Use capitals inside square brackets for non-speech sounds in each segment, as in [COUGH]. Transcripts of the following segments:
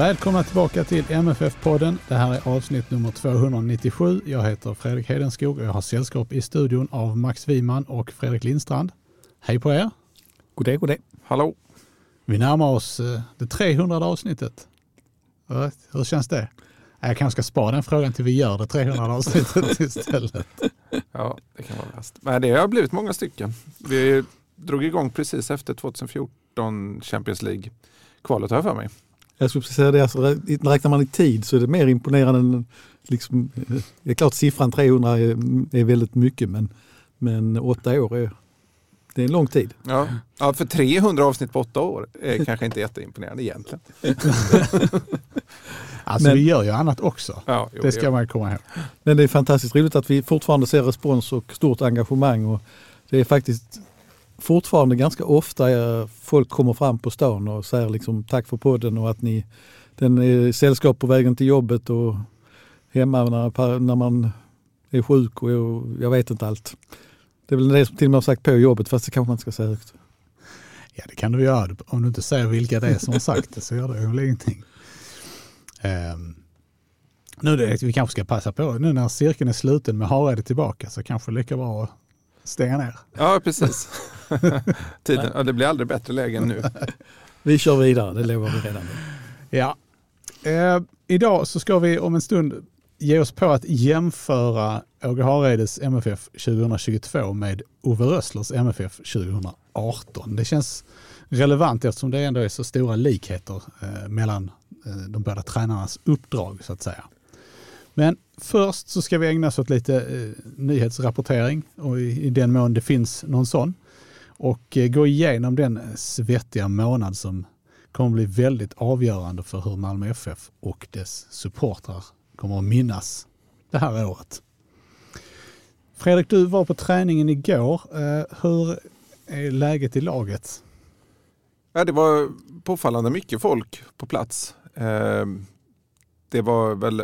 Välkomna tillbaka till MFF-podden. Det här är avsnitt nummer 297. Jag heter Fredrik Hedenskog och jag har sällskap i studion av Max Wiman och Fredrik Lindstrand. Hej på er! God dag, god dag. Hallå! Vi närmar oss eh, det 300 avsnittet. Hur känns det? Jag kanske ska spara den frågan till vi gör det 300 avsnittet [LAUGHS] istället. Ja, det kan vara bäst. Men det har blivit många stycken. Vi drog igång precis efter 2014 Champions League-kvalet har jag för mig. Jag skulle säga det, alltså, räknar man i tid så är det mer imponerande än, liksom, det är klart siffran 300 är, är väldigt mycket men, men åtta år är, det är en lång tid. Ja. ja, för 300 avsnitt på åtta år är [LAUGHS] kanske inte jätteimponerande egentligen. [LAUGHS] alltså Men- vi gör ju annat också. Ja, jo, Det ska jo. man komma ihåg. Men det är fantastiskt roligt att vi fortfarande ser respons och stort engagemang. Och det är faktiskt fortfarande ganska ofta eh, folk kommer fram på stan och säger liksom tack för podden och att ni den är sällskap på vägen till jobbet och hemma när, när man är sjuk och jag vet inte allt. Det är väl det som till och med har sagt på jobbet fast det kanske man inte ska säga högt. Ja, det kan du göra. Om du inte säger vilka det är som har sagt det så gör det väl ingenting. Um, nu det, vi kanske ska passa på, nu när cirkeln är sluten med Hareide tillbaka så kanske det lika bra att stänga ner. Ja, precis. [LAUGHS] Tiden, ja, det blir aldrig bättre läge än nu. [LAUGHS] Vi kör vidare, det lovar vi redan nu. Ja. Eh, idag så ska vi om en stund ge oss på att jämföra Åge Hareides MFF 2022 med Ove Rösslers MFF 2018. Det känns relevant eftersom det ändå är så stora likheter eh, mellan eh, de båda tränarnas uppdrag så att säga. Men först så ska vi ägna oss åt lite eh, nyhetsrapportering och i, i den mån det finns någon sån. Och eh, gå igenom den eh, svettiga månad som kommer bli väldigt avgörande för hur Malmö FF och dess supportrar kommer att minnas det här året. Fredrik, du var på träningen igår. Eh, Hur är läget i laget? Ja, det var påfallande mycket folk på plats. Eh, Det var väl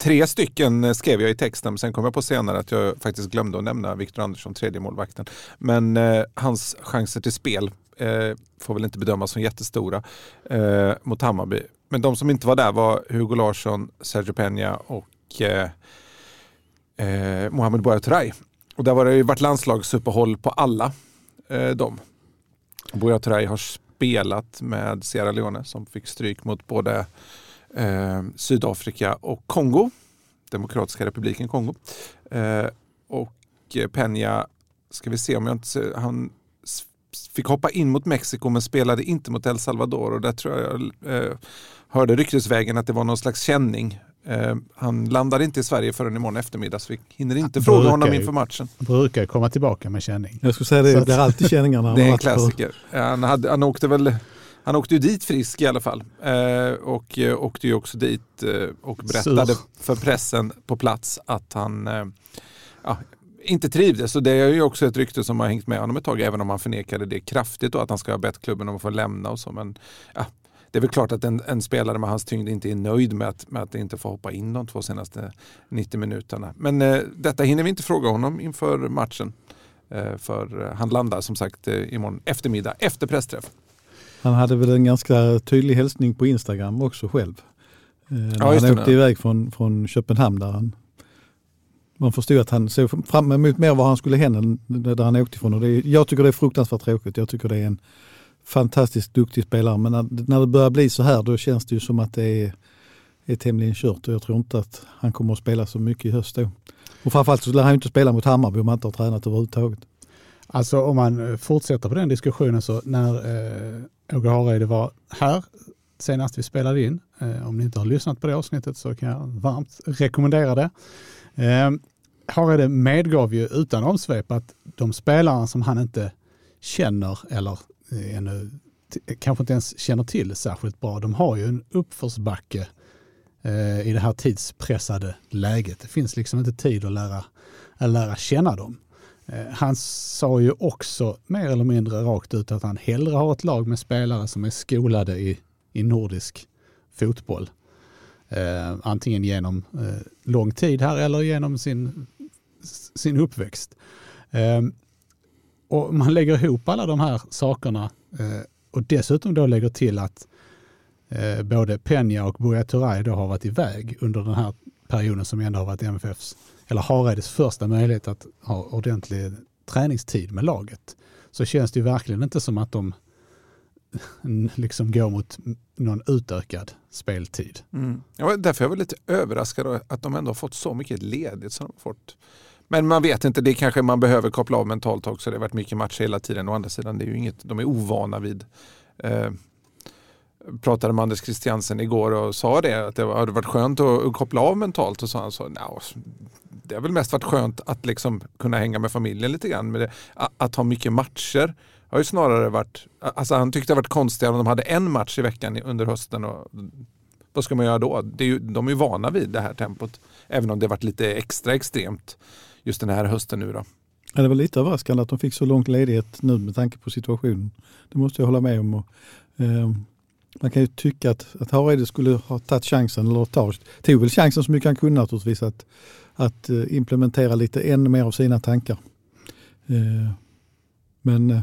tre stycken skrev jag i texten, men sen kom jag på senare att jag faktiskt glömde att nämna Viktor Andersson, tredje målvakten. Men eh, hans chanser till spel eh, får väl inte bedömas som jättestora eh, mot Hammarby. Men de som inte var där var Hugo Larsson, Sergio Peña och eh, eh, Mohamed Bouyatray. Och där var det ju varit landslagsuppehåll på alla eh, dem. Bouyatray har spelat med Sierra Leone som fick stryk mot både eh, Sydafrika och Kongo. Demokratiska republiken Kongo. Eh, och eh, Peña, ska vi se om jag inte ser, han fick hoppa in mot Mexiko men spelade inte mot El Salvador och där tror jag jag eh, hörde ryktesvägen att det var någon slags känning. Eh, han landade inte i Sverige förrän imorgon eftermiddag så vi hinner inte Han fråga honom inför matchen. Brukar komma tillbaka med känning. Jag skulle säga det, att- det är alltid känningar när [LAUGHS] Det är en klassiker. Han, hade, han åkte väl han åkte ju dit frisk i alla fall. Eh, och eh, åkte ju också dit eh, och berättade Sur. för pressen på plats att han eh, ja, inte trivdes. Och det är ju också ett rykte som har hängt med honom ett tag, även om han förnekade det kraftigt och att han ska ha bett klubben om att få lämna och så. Men ja, det är väl klart att en, en spelare med hans tyngd inte är nöjd med att, med att inte få hoppa in de två senaste 90 minuterna. Men eh, detta hinner vi inte fråga honom inför matchen. Eh, för han landar som sagt eh, imorgon eftermiddag efter pressträff. Han hade väl en ganska tydlig hälsning på Instagram också själv. Eh, när Ja, han det, åkte ja. iväg från, från Köpenhamn där han man förstod att han såg fram emot mer var han skulle hän än där han åkte ifrån. Och det jag tycker det är fruktansvärt tråkigt. Jag tycker det är en fantastiskt duktig spelare. Men när, när det börjar bli så här då känns det ju som att det är, är tämligen kört. Och jag tror inte att han kommer att spela så mycket i höst då. Och framförallt så lär han ju inte spela mot Hammarby om han inte har tränat överhuvudtaget. Alltså om man eh, fortsätter på den diskussionen så när eh, Åge Hareide var här senast vi spelade in. Eh, om ni inte har lyssnat på det avsnittet så kan jag varmt rekommendera det. Eh, Hareide medgav ju utan omsvep att de spelarna som han inte känner eller eh, ännu eh, kanske inte ens känner till särskilt bra, de har ju en uppförsbacke eh, i det här tidspressade läget. Det finns liksom inte tid att lära, att lära känna dem. Eh, han sa ju också mer eller mindre rakt ut att han hellre har ett lag med spelare som är skolade i, i nordisk fotboll. Eh, antingen genom eh, lång tid här eller genom sin, sin uppväxt. Eh, och man lägger ihop alla de här sakerna eh, och dessutom då lägger till att eh, både Peña och Buya Turay då har varit iväg under den här perioden som ändå har varit MFFs, eller Hareides första möjlighet att ha ordentlig träningstid med laget. Så känns det ju verkligen inte som att de [LAUGHS] liksom går mot någon utökad speltid. Mm. Ja, därför är jag lite överraskad att de ändå har fått så mycket ledigt som de har fått. Men man vet inte, det kanske man behöver koppla av mentalt också. Det har varit mycket matcher hela tiden. Å andra sidan, det är ju inget de är ovana vid. Eh, pratade med Anders Christiansen igår och sa det, att det hade varit skönt att koppla av mentalt. Och så han sa, no, det har väl mest varit skönt att liksom kunna hänga med familjen lite grann. Men det, att ha mycket matcher har ju snarare varit, alltså han tyckte det varit konstigare om de hade en match i veckan under hösten. Och, vad ska man göra då? Det är ju, de är ju vana vid det här tempot. Även om det varit lite extra extremt just den här hösten nu då. Ja, det var lite överraskande att de fick så lång ledighet nu med tanke på situationen. Det måste jag hålla med om. Och, eh, man kan ju tycka att, att Hareide skulle ha tagit chansen, eller tog, tog väl chansen så mycket han kunde naturligtvis, att, att eh, implementera lite ännu mer av sina tankar. Eh, men eh,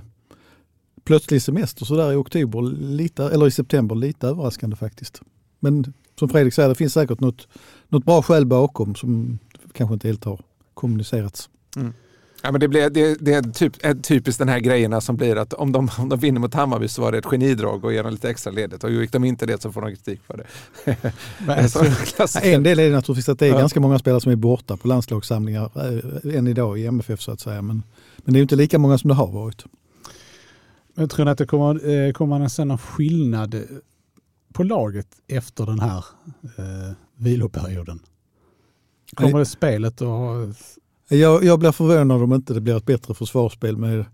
plötslig semester sådär i oktober, lite, eller i september, lite överraskande faktiskt. Men som Fredrik säger, det finns säkert något, något bra skäl bakom som kanske inte helt har kommunicerats. Mm. Ja, men det, blir, det, det är typ, typiskt den här grejerna som blir att om de, om de vinner mot Hammarby så var det ett genidrag och ger dem lite extra ledigt. Och gick de inte det så får de kritik för det. [LAUGHS] en del är naturligtvis att det är ja. ganska många spelare som är borta på landslagssamlingar äh, än idag i MFF så att säga. Men, men det är inte lika många som det har varit. Jag tror att det kommer, eh, kommer att se någon skillnad på laget efter den här eh, viloperioden? Kommer det spelet att ha jag, jag blir förvånad om inte det blir ett bättre försvarsspel med,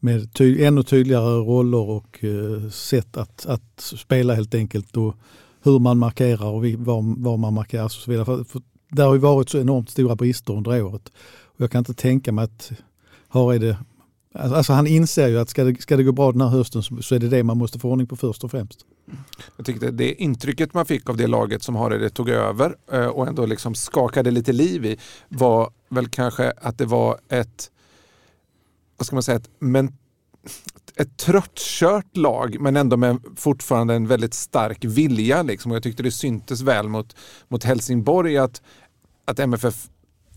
med ty, ännu tydligare roller och eh, sätt att, att spela helt enkelt. Och hur man markerar och var, var man markerar och så vidare. För, för det har ju varit så enormt stora brister under året. Och jag kan inte tänka mig att Hareide alltså, alltså han inser ju att ska det, ska det gå bra den här hösten så, så är det det man måste få ordning på först och främst. Jag tyckte det intrycket man fick av det laget som Hareide tog över eh, och ändå liksom skakade lite liv i var väl kanske att det var ett, vad ska man säga, ett, men, ett tröttkört lag men ändå med fortfarande en väldigt stark vilja. Liksom. Och jag tyckte det syntes väl mot, mot Helsingborg att, att MFF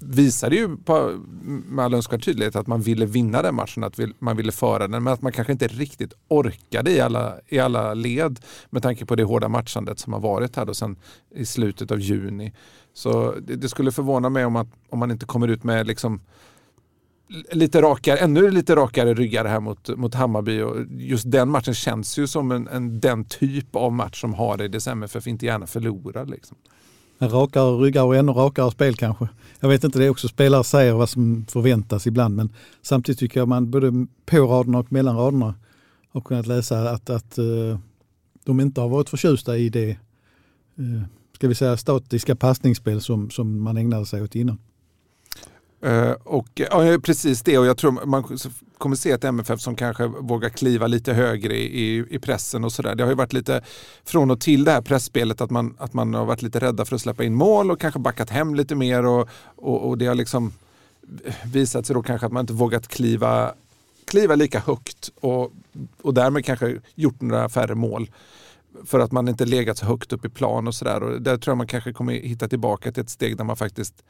visade ju på, med all önskvärd tydlighet att man ville vinna den matchen, att man ville föra den, men att man kanske inte riktigt orkade i alla, i alla led med tanke på det hårda matchandet som har varit här då sen i slutet av juni. Så det, det skulle förvåna mig om, att, om man inte kommer ut med liksom lite rakare, ännu lite rakare ryggar här mot, mot Hammarby. Och just den matchen känns ju som en, en den typ av match som har det i december för att inte gärna förlorar. Liksom. En rakare ryggar och ännu rakare spel kanske. Jag vet inte, det är också spelare säger vad som förväntas ibland men samtidigt tycker jag man både på raderna och mellan raderna har kunnat läsa att, att eh, de inte har varit förtjusta i det eh, ska vi säga statiska passningsspel som, som man ägnade sig åt innan. Uh, och, ja, eh, precis det och jag tror man kommer se ett MFF som kanske vågar kliva lite högre i, i pressen och sådär. Det har ju varit lite från och till det här pressspelet att man, att man har varit lite rädda för att släppa in mål och kanske backat hem lite mer och, och, och det har liksom visat sig då kanske att man inte vågat kliva, kliva lika högt och, och därmed kanske gjort några färre mål för att man inte legat så högt upp i plan och sådär. Där tror jag man kanske kommer hitta tillbaka till ett steg där man faktiskt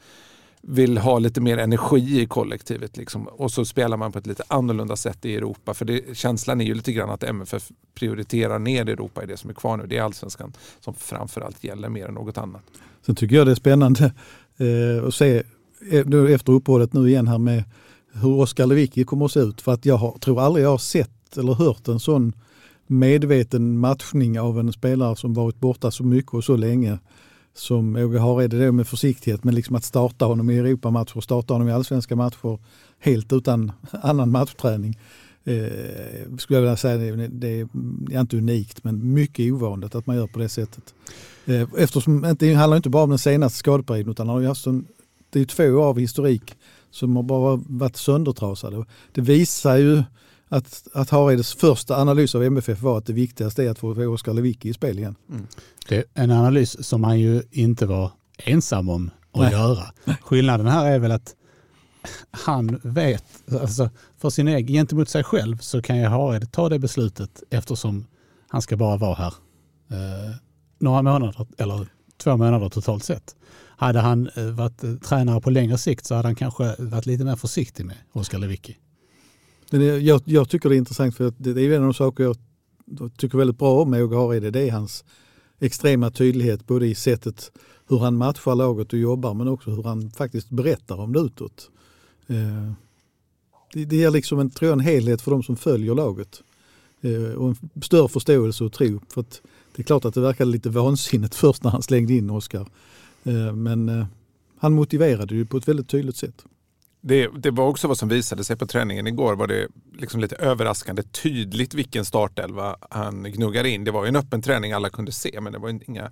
vill ha lite mer energi i kollektivet. Liksom. Och så spelar man på ett lite annorlunda sätt i Europa. För det, känslan är ju lite grann att MFF prioriterar ner Europa i det som är kvar nu. Det är allsvenskan som framförallt gäller mer än något annat. Sen tycker jag det är spännande eh, att se eh, efter uppehållet nu igen här med hur Oskar Lewicki kommer att se ut. För att jag har, tror aldrig jag har sett eller hört en sån medveten matchning av en spelare som varit borta så mycket och så länge som Åge Hareide då med försiktighet, men liksom att starta honom i Europamatcher, starta honom i allsvenska matcher helt utan [LAUGHS] annan matchträning. Eh, skulle jag vilja säga, det, det är inte unikt men mycket ovanligt att man gör på det sättet. Eh, eftersom det handlar inte bara om den senaste skadeperioden utan har haft en, det är två år av historik som har bara varit söndertrasade. Det visar ju att, att Hareides första analys av MFF var att det viktigaste är att få Oskar Lewicki i spel igen. Mm. Det är en analys som han ju inte var ensam om att Nej. göra. Skillnaden här är väl att han vet, alltså för sin egen, gentemot sig själv så kan ju Hareide ta det beslutet eftersom han ska bara vara här eh, några månader, eller två månader totalt sett. Hade han eh, varit eh, tränare på längre sikt så hade han kanske varit lite mer försiktig med Oskar Lewicki. Jag, jag, tycker det är intressant för det är en av de saker jag tycker väldigt bra om med Åge Hareide. Det är hans extrema tydlighet både i sättet hur han matchar laget och jobbar men också hur han faktiskt berättar om det utåt. Eh, det, det ger liksom en, tror jag, en helhet för de som följer laget eh, och en större förståelse och tro. För det är klart att det verkade lite vansinnigt [LAUGHS] först när han slängde in Oskar. Eh, men eh, han motiverade ju på ett väldigt tydligt sätt. Det, det, var också vad som visade sig på träningen igår. var det liksom lite överraskande tydligt vilken startelva han gnuggade in. Det var ju en öppen träning alla kunde se men det var inga,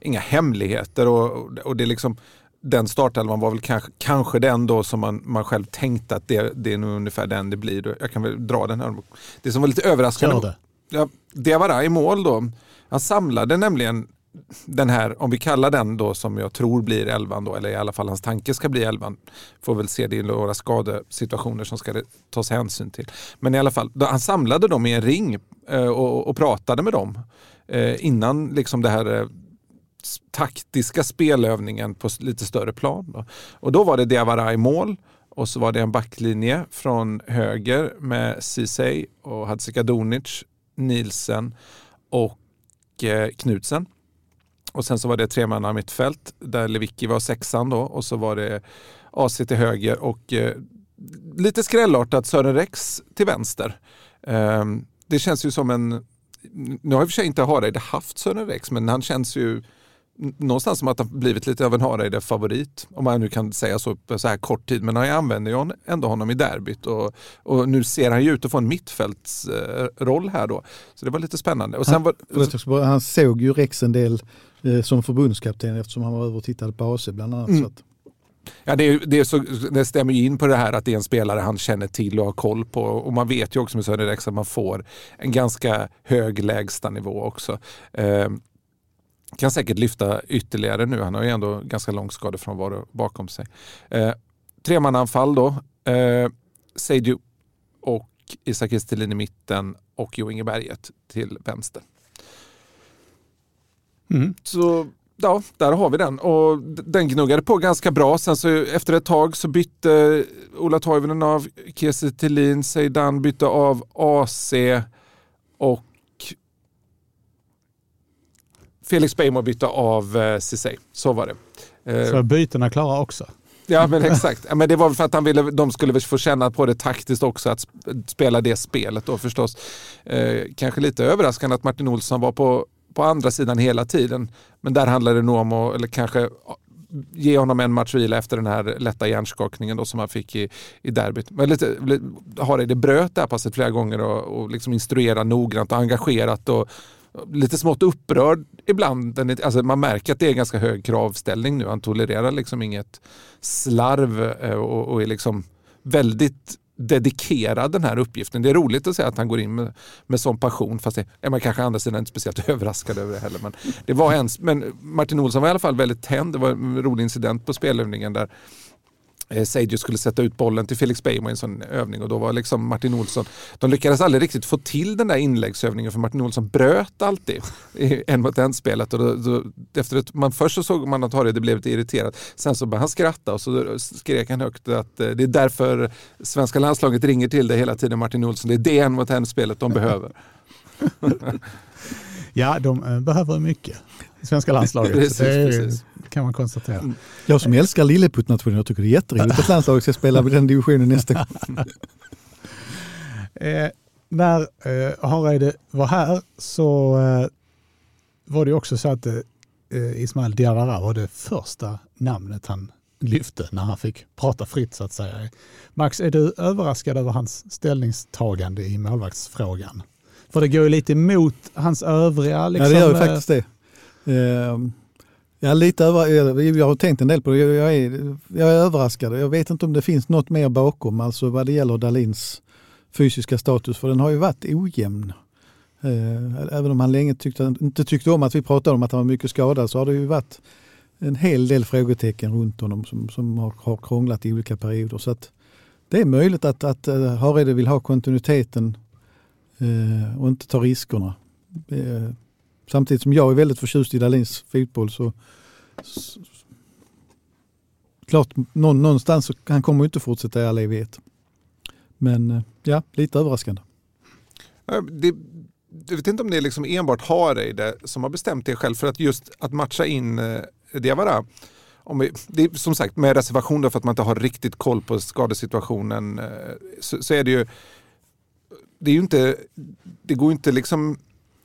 inga hemligheter. Och, och det liksom, den startelvan var väl kanske, kanske den då som man, man själv tänkte att det, det är nog ungefär den det blir. Jag kan väl dra den här. Det som var lite överraskande. Det. Ja, Diawara i mål då. Han samlade nämligen den här, om vi kallar den då som jag tror blir elvan då, eller i alla fall hans tanke ska bli elvan. Får väl se det i några skadesituationer som ska tas hänsyn till. Men i alla fall, då, han samlade dem i en ring eh, och, och, pratade med dem eh, innan liksom det här eh, taktiska spelövningen på lite större plan. Då. Och då var det Diawara i mål och så var det en backlinje från höger med Ceesay och Hadzikadunic, Nielsen och eh, Knutsen. Och sen så var det tremanna mittfält där Lewicki var sexan då och så var det AC till höger och eh, lite skrällartat Sören Rex till vänster. Eh, det känns ju som en, nu har i och för sig inte Hareide haft Sören Rex men han känns ju någonstans som att han blivit lite av en Hareide-favorit. Om man nu kan säga så på så här kort tid. Men han använder ju ändå honom i derbyt och, och nu ser han ju ut att få en mittfältsroll här då. Så det var lite spännande. Och sen han, var, han såg ju Rex en del eh, som förbundskapten eftersom han var över och tittade på AC bland annat. Mm. Ja, det, det, så, det stämmer ju in på det här att det är en spelare han känner till och har koll på. Och man vet ju också med Sören Rex att man får en ganska hög lägstanivå också. Eh, kan säkert lyfta ytterligare nu. Han har ju ändå ganska lång skadefrånvaro bakom sig. Eh, tremananfall då. Eh, Seidu och Isak Estelin i mitten och Jo Inge Berget till vänster. Mm. Så ja, där har vi den. Och den gnuggade på ganska bra. Sen så efter ett tag så bytte Ola Toivonen av Kiese Thelin, Seidan bytte av AC och Felix Beijmo bytte av eh, Ceesay. Så var det. Eh, så bytena klara också? Ja men [LAUGHS] exakt. Men det var för att han ville, de skulle få känna på det taktiskt också att spela det spelet då förstås. Eh, kanske lite överraskande att Martin Olsson var på, på andra sidan hela tiden. Men där handlade det nog om att, eller kanske ge honom en match vila efter den här lätta hjärnskakningen då som han fick i, i derbyt. Men lite, har det bröt det här passet flera gånger och, och liksom instruera noggrant och engagerat och lite smått upprörd ibland. Alltså man märker att det är ganska hög kravställning nu. Han tolererar liksom inget slarv eh, och, och är liksom väldigt dedikerad den här uppgiften. Det är roligt att säga att han går in med, med sån passion fast det är man kanske andra sidan inte speciellt [LAUGHS] överraskad över det heller. Men, det var ens, men Martin Olsson var i alla fall väldigt tänd. Det var en rolig incident på spelövningen där Eh, Seidjo skulle sätta ut bollen till Felix Beijmo i en sån övning och då var liksom Martin Olsson, de lyckades aldrig riktigt få till den där inläggsövningen för Martin Olsson bröt alltid i en mot en spelet och då, då, efter ett, man, först så såg man att Harry blev lite irriterad, sen så började han skratta och så skrek han högt att eh, det är därför svenska landslaget ringer till det hela tiden Martin Olsson, det är det en mot en spelet de behöver. [LAUGHS] ja, de eh, behöver mycket, svenska landslaget. [LAUGHS] precis. Kan man konstatera. Mm. Jag som älskar Lilleputtnationen, jag tycker det är jätteroligt att landslaget ska spela i [LAUGHS] den divisionen nästa gång. [LAUGHS] eh, när eh, Hareide var här så eh, var det också så att eh, Ismail Diawara var det första namnet han lyfte när han fick prata fritt så att säga. Max, är du överraskad över hans ställningstagande i målvaktsfrågan? För det går ju lite emot hans övriga... Liksom, ja, det gör ju eh, faktiskt det. Ja, jag, lite över, eh, jag har tänkt en del på det. Jag är, jag är överraskad. Jag vet inte om det finns något mer bakom, alltså vad det gäller Dalins fysiska status, för den har ju varit ojämn. Eh, även om han länge tyckte, inte tyckte om att vi pratade om att han var mycket skadad så har det ju varit en hel del frågetecken runt honom som, som har, har krånglat i olika perioder. Så att det är möjligt att, att eh, Hareide vill ha kontinuiteten eh, och inte ta riskerna. Eh, samtidigt som jag är väldigt förtjust i Dahlins fotboll så, så klart någonstans så han kommer inte fortsätta i all evighet. Men eh, ja, lite överraskande. Eh, det, jag vet inte om det är liksom enbart Hareide som har bestämt det själv för att just att matcha in eh, Diawara. Om vi, det är, som sagt med reservation för att man inte har riktigt koll på skadesituationen så, så är det ju det är ju inte, det går inte liksom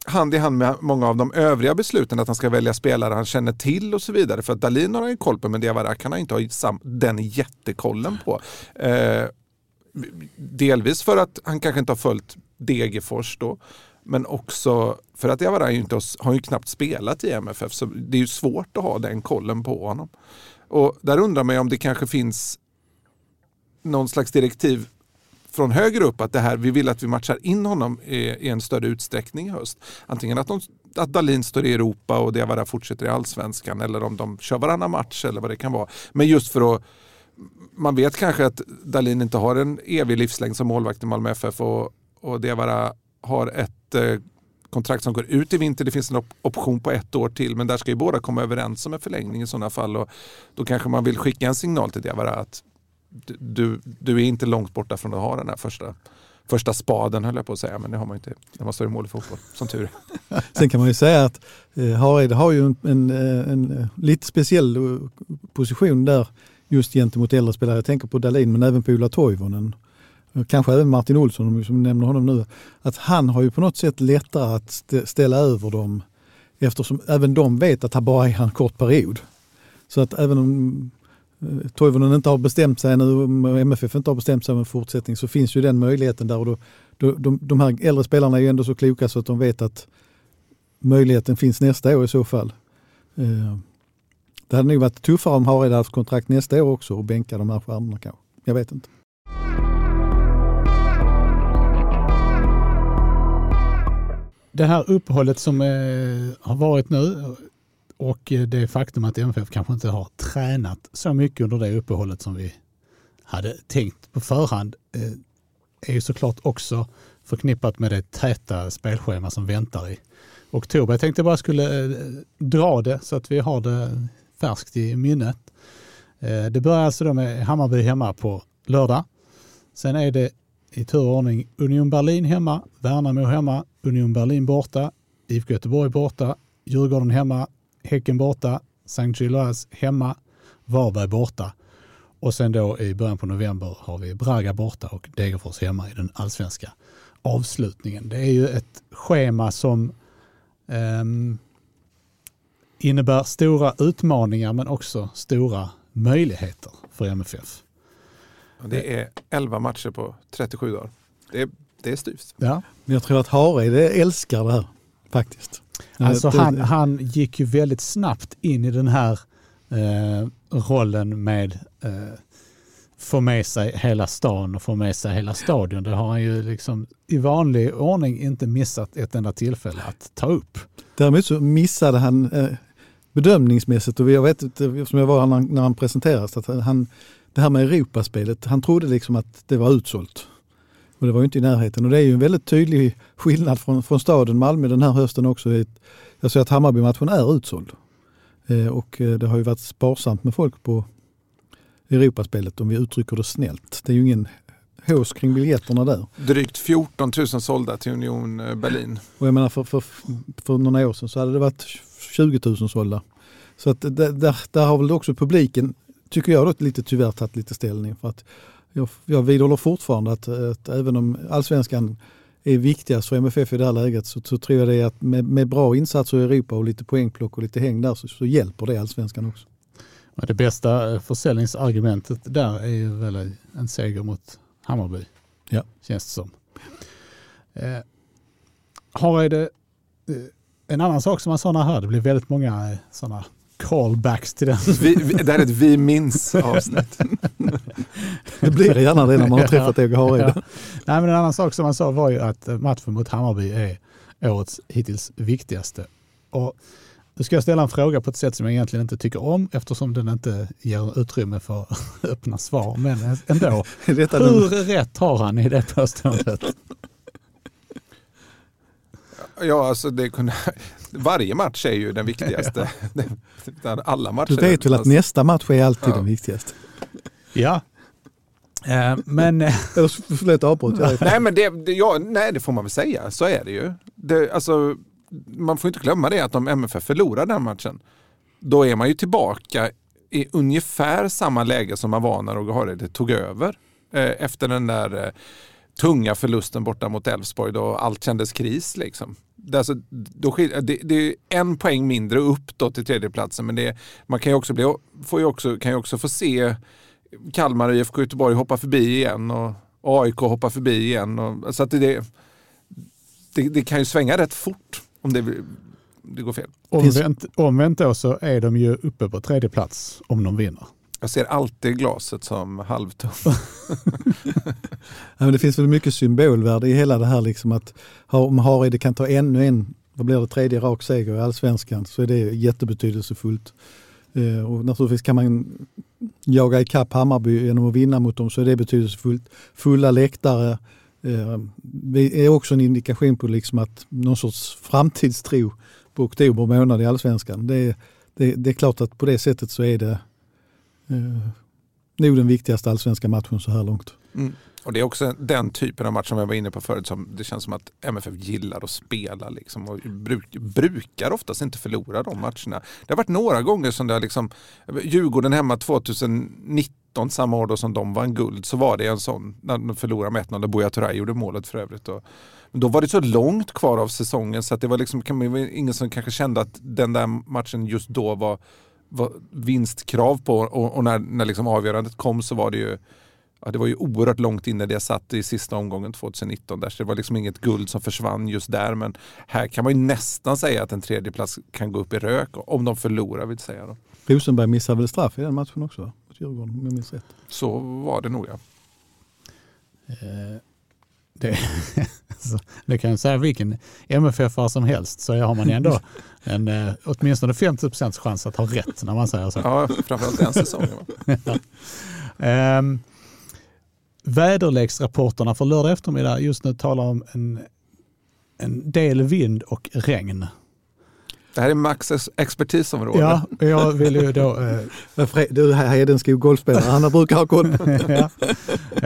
hand i hand med många av de övriga besluten att han ska välja spelare han känner till och så vidare. För att Dalin har han ju koll på men Diawara kan han inte ha den jättekollen på. Eh, delvis för att han kanske inte har följt Degerfors då. Men också för att Diawara inte har ju knappt spelat i MFF så det är ju svårt att ha den kollen på honom. Och där undrar man ju om det kanske finns någon slags direktiv från högre upp att det här, vi vill att vi matchar in honom i, i en större utsträckning i höst. Antingen att, de, att Dalin står i Europa och Diawara fortsätter i allsvenskan eller om de kör varannan match eller vad det kan vara. Men just för att man vet kanske att Dalin inte har en evig livslängd som målvakt i Malmö FF och, och Diawara har ett eh, kontrakt som går ut i vinter. Det finns en op option på ett år till men där ska ju båda komma överens om en förlängning i sådana fall. Och då kanske man vill skicka en signal till Diawara att du, du är inte långt borta från att ha den här första första spaden höll jag på att säga, men det har man inte när man står i mål i fotboll, som tur [LAUGHS] Sen kan man ju säga att eh, Hareide har ju en, en, eh, en, eh, lite speciell eh, position där just gentemot äldre spelare. Jag tänker på Dalin men även på Ola Toivonen kanske även Martin Olsson som nämner honom nu, att han har ju på något sätt lättare att ställa över dem eftersom även de vet att han bara är en kort period. Så att även om Eh, Toivonen inte har bestämt sig nu, MFF inte har bestämt sig om en fortsättning så finns ju den möjligheten där och då, då, de, de här äldre spelarna är ju ändå så kloka så att de vet att möjligheten finns nästa år i så fall. Eh, det hade nog varit tuffare om Hareide haft kontrakt nästa år också och bänka de här stjärnorna kanske. Jag vet inte. Det här uppehållet som eh, har varit nu och eh, det faktum att MFF kanske inte har tränat så mycket under det uppehållet som vi hade tänkt på förhand eh, är ju såklart också förknippat med det täta spelschema som väntar i oktober. Jag tänkte bara skulle eh, dra det så att vi har det färskt i minnet. Det börjar alltså då med Hammarby hemma på lördag. Sen är det i tur och ordning Union Berlin hemma, Värnamo hemma, Union Berlin borta, IFK Göteborg borta, Djurgården hemma, Häcken borta, St. Gilloise hemma, Varberg borta. Och sen då i början på november har vi Braga borta och Degerfors hemma i den allsvenska avslutningen. Det är ju ett schema som um, innebär stora utmaningar men också stora möjligheter för MFF. Det är 11 matcher på 37 dagar. Det är, det är styvt. Ja. Jag tror att Hareide älskar det här faktiskt. Alltså han, han gick ju väldigt snabbt in i den här eh, rollen med eh, få med sig hela stan och få med sig hela stadion. Det har han ju liksom i vanlig ordning inte missat ett enda tillfälle att ta upp. Däremot så missade han eh, bedömningsmässigt och jag vet eftersom jag var här när han presenterades att han det här med Europaspelet, han trodde liksom att det var utsålt. Och det var ju inte i närheten. Och det är ju en väldigt tydlig skillnad från, från staden Malmö den här hösten också. Jag ser att Hammarby-matchen är utsåld. Eh, och eh, det har ju varit sparsamt med folk på Europaspelet om vi uttrycker det snällt. Det är ju ingen hås kring biljetterna där. Drygt 14 000 sålda till Union eh, Berlin. Och jag menar för, för, för några år sedan så hade det varit 20 000 sålda. Så att där, där har väl också publiken tycker jag då lite tyvärr tagit lite ställning. För att jag, jag vidhåller fortfarande att, att även om allsvenskan är viktigast för MFF i det här läget så, så tror jag det att med, med, bra insatser i Europa och lite poängplock och lite häng där så, så hjälper det allsvenskan också. Det bästa eh, försäljningsargumentet där är ju väl en seger mot Hammarby. Ja. Känns det som. Eh, har det, eh, en annan sak som man sa här, det blir väldigt många eh, sådana callbacks till den. Vi, vi, det här är ett vi minns avsnitt. [LAUGHS] det blir gärna det när man har träffat Åge Hareide. Ja. Nej, men en annan sak som man sa var ju att matchen mot Hammarby är årets hittills viktigaste. Och nu ska jag ställa en fråga på ett sätt som jag egentligen inte tycker om eftersom den inte ger utrymme för [LAUGHS] öppna svar. Men ändå, [LAUGHS] hur rätt har han i det påståendet? Ja, alltså det kunde, varje match är ju den viktigaste. [LAUGHS] Alla matcher. Du vet väl att nästa match är alltid ja. den viktigaste? Ja, Uh, men... [LAUGHS] Förlåt avbrott. nej, men det, det, ja, nej, det får man väl säga. Så är det ju. Det, alltså, man får inte glömma det att om MFF förlorar den matchen, då är man ju tillbaka i ungefär samma läge som man var när Roger Hareide tog över. Eh, efter den där eh, tunga förlusten borta mot Elfsborg då allt kändes kris. Liksom. Det, alltså, då, det, det, är en poäng mindre upp då till tredjeplatsen men det, man kan ju också, bli, får ju också, kan ju också få se Kalmar och IFK Göteborg hoppa förbi igen och, AIK hoppa förbi igen. Och, så att det, det, det, kan ju svänga rätt fort om det, det går fel. Omvänt, omvänt då så är de ju uppe på tredje plats om de vinner. Jag ser alltid glaset som halvtomt. [LAUGHS] ja, det finns väl mycket symbolvärde i hela det här liksom att om Hareide kan ta ännu en, vad blir det, tredje rak seger i allsvenskan så är det jättebetydelsefullt. Eh, och naturligtvis kan man jaga ikapp Hammarby genom att vinna mot dem så är det betydelsefullt. Fulla läktare eh, är också en indikation på liksom att någon sorts framtidstro på oktober månad i allsvenskan. Det, det, det är klart att på det sättet så är det eh, nog den viktigaste allsvenska matchen så här långt. Mm. Och Det är också den typen av match som jag var inne på förut som det känns som att MFF gillar att spela. Liksom, och bruk, brukar oftast inte förlora de matcherna. Det har varit några gånger som det har liksom, Djurgården hemma 2019, samma år då som de vann guld, så var det en sån, när de förlorade med 1-0, där Buya Turay gjorde målet för övrigt. Och, då var det så långt kvar av säsongen så att det var liksom, ingen som kanske kände att den där matchen just då var vinstkrav på och, och när, när liksom avgörandet kom så var det ju ja, det var ju oerhört långt inne det satt i sista omgången 2019. Där, så det var liksom inget guld som försvann just där. Men här kan man ju nästan säga att en tredjeplats kan gå upp i rök om de förlorar vill säga. Då. Rosenberg missade väl straff i den matchen också? Djurgården, om jag minns rätt. Så var det nog ja. Eh, det, [LAUGHS] det kan jag säga vilken MFF som helst så har man ändå [LAUGHS] en eh, åtminstone 50% chans att ha rätt när man säger så. Ja, framförallt den säsongen. [LAUGHS] ja. um, väderleksrapporterna för lördag eftermiddag just nu talar om en, en del vind och regn. Det här är Max expertisområde. Ja, jag vill ju då... Eh... [LAUGHS] Du Hedenskog golfspelare, han brukar ha koll. [LAUGHS] ja.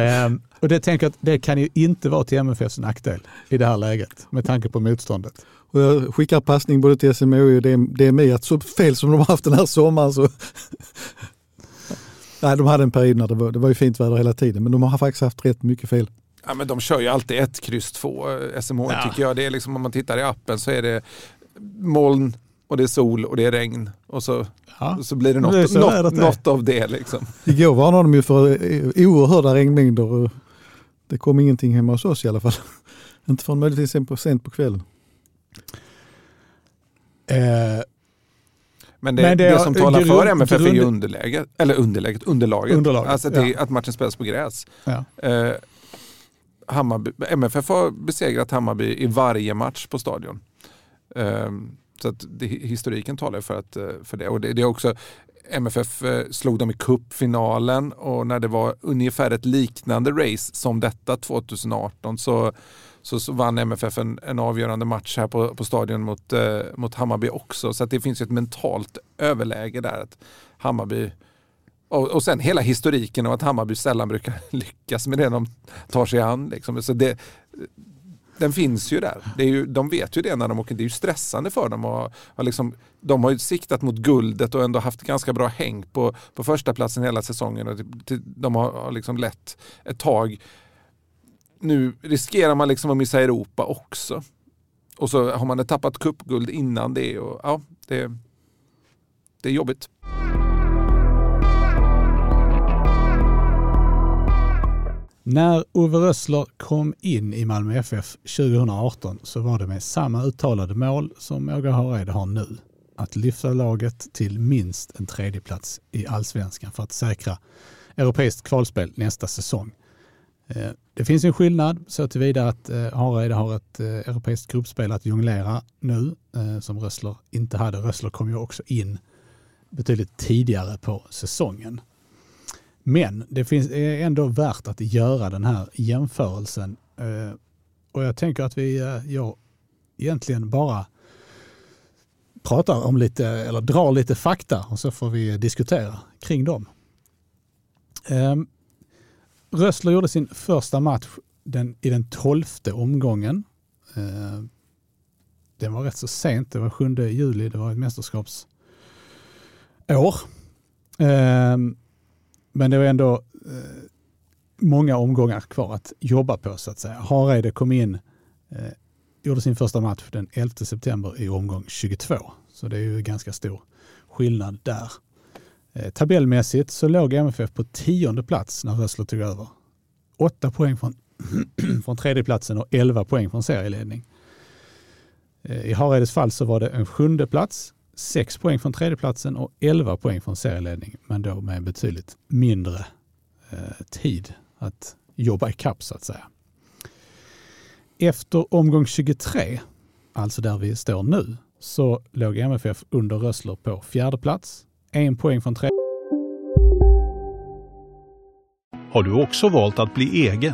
ehm, och det tänker jag att det kan ju inte vara till MFFs nackdel i det här läget med tanke på motståndet. Och jag skickar passning både till SMHI och DMI att så fel som de har haft den här sommaren så [LAUGHS] Nej, de hade en period när det var, det var ju fint väder hela tiden, men de har faktiskt haft rätt mycket fel. Ja, men de kör ju alltid ett kryss två, SMH ja. tycker jag. Det är liksom, om man tittar i appen så är det moln och det är sol och det är regn. Och så, ja. så blir det något, det något, något, av det. Liksom. Igår varnade de ju för oerhörda regnmängder. Och det kom ingenting hemma hos oss i alla fall. [LAUGHS] Inte förrän möjligtvis sent på kvällen. Eh, men det, men det, det som talar grund, för MFF grund, är ju underläget, eller underläget, underlaget. underlaget alltså det, ja. att matchen spelas på gräs. Ja. Eh, Hammarby, MFF har besegrat Hammarby i varje match på stadion. Eh, så att det, historiken talar för, att, eh, för det. Och det, det är också, MFF eh, slog dem i cupfinalen och när det var ungefär ett liknande race som detta 2018 så så, så vann MFF en, en, avgörande match här på, på stadion mot, eh, mot Hammarby också. Så det finns ett mentalt överläge där. Att Hammarby och, och sen hela historiken av att Hammarby sällan brukar [LAUGHS] lyckas med det de tar sig an. Liksom. Så det, den finns ju där. Det är ju, de vet ju det när de åker. Det är ju stressande för dem. Och, och liksom, de har ju siktat mot guldet och ändå haft ganska bra häng på, på första platsen hela säsongen. Och typ, typ, de har, har liksom lett ett tag nu riskerar man liksom att missa Europa också. Och så har man tappat cupguld innan det. Och, ja, det, det är jobbigt. När Ove Rössler kom in i Malmö FF 2018 så var det med samma uttalade mål som Åge Hareide har nu. Att lyfta laget till minst en tredjeplats i allsvenskan för att säkra europeiskt kvalspel nästa säsong. Eh, det finns en skillnad så tillvida att eh, Hareide har ett eh, europeiskt gruppspel att jonglera nu som Rössler inte hade. Rössler kom ju också in betydligt tidigare på säsongen. Men det finns, är ändå värt att göra den här jämförelsen. Eh, och jag tänker att vi eh, jag egentligen bara pratar om lite, eller drar lite fakta och så får vi diskutera kring dem. Ehm, Rössler gjorde sin första match den, i den tolfte omgången. Ehm, den var rätt så sent, det var 7 juli, det var ett mästerskapsår. Ehm, men det var ändå eh, många omgångar kvar att jobba på så att säga. Hareide kom in, eh, gjorde sin första match den 11 september i omgång 22. Så det är ju ganska stor skillnad där. Eh, tabellmässigt så låg MFF på tionde plats när Rössler tog över. Åtta poäng från, [CLEARS THROAT] från tredjeplatsen och elva poäng från serieledning. Eh, I Hareides fall så var det en sjunde plats, 6 poäng från tredjeplatsen och elva poäng från serieledning, men då med betydligt mindre eh, tid att jobba i kapp så att säga. Efter omgång 23, alltså där vi står nu, så låg MFF under Rössler på fjärde plats en poäng från tre. Har du också valt att bli egen?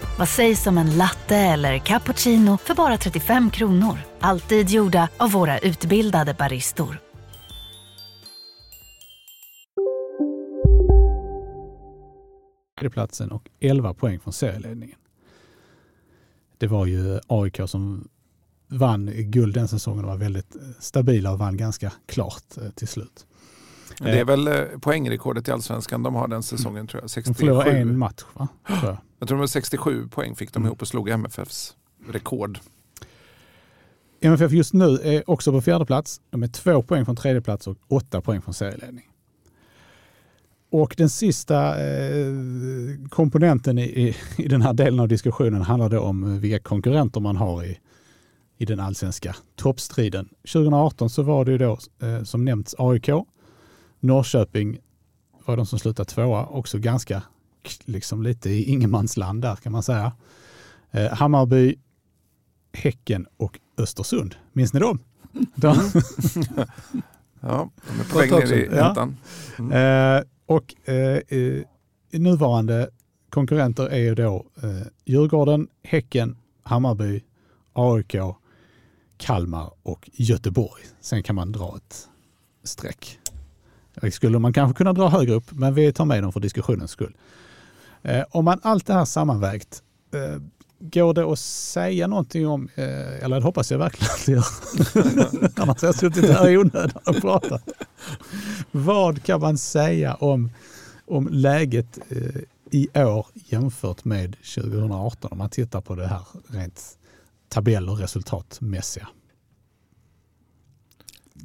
Vad sägs om en latte eller cappuccino för bara 35 kronor? Alltid gjorda av våra utbildade baristor. platsen och 11 poäng från serieledningen. Det var ju AIK som vann guld den säsongen och var väldigt stabila och vann ganska klart eh, till slut. Det är eh, väl poängrekordet i allsvenskan de har den säsongen tror jag. 67. De förlorade en match va? [GASPS] Jag. tror det var 67 poäng fick de mm. ihop och slog MFFs rekord. MFF just nu är också på fjärde plats. De är två poäng från tredje plats och åtta poäng från serieledning. Och den sista eh, komponenten i, i, i, den här delen av diskussionen handlar då om vilka konkurrenter man har i, i den allsvenska toppstriden. 2018 så var det ju då eh, som nämnts AIK. Norrköping var de som slutade tvåa, också ganska liksom lite i ingenmansland där kan man säga. Eh, Hammarby, Häcken och Östersund. Minns ni dem? [LAUGHS] De? [LAUGHS] ja, de är på väg ner i ettan. Mm. Eh, och eh, nuvarande konkurrenter är ju då eh, Djurgården, Häcken, Hammarby, AIK, Kalmar och Göteborg. Sen kan man dra ett streck. Det skulle man kanske kunna dra högre upp, men vi tar med dem för diskussionens skull. Eh, om man allt det här sammanvägt, eh, går det att säga någonting om, eh, eller det hoppas jag verkligen att det gör, [LAUGHS] annars har jag suttit här i onödan och pratat. Vad kan man säga om, om läget eh, i år jämfört med 2018 om man tittar på det här rent tabell och resultatmässiga.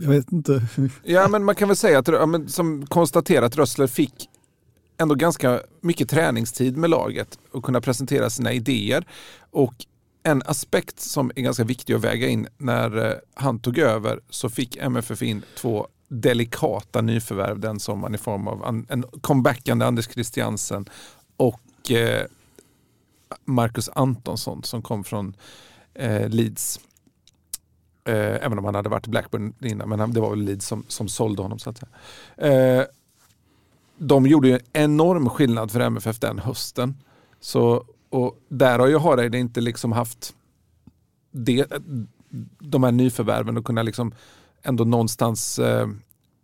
Jag vet inte. Ja, men man kan väl säga att, ja, men, som konstaterat, Rössler fick ändå ganska mycket träningstid med laget och kunna presentera sina idéer. Och en aspekt som är ganska viktig att väga in när eh, han tog över så fick MFF in två delikata nyförvärv den sommaren i form av en comebackande Anders Christiansen och eh, Marcus Antonsson som kom från eh, Leeds. Eh, även om han hade varit i Blackburn innan, men det var väl Leeds som, som sålde honom. Så att säga. Eh, de gjorde ju en enorm skillnad för MFF den hösten. Så, och där har ju Hareide inte liksom haft det, eh, de här nyförvärven och kunna liksom ändå någonstans eh,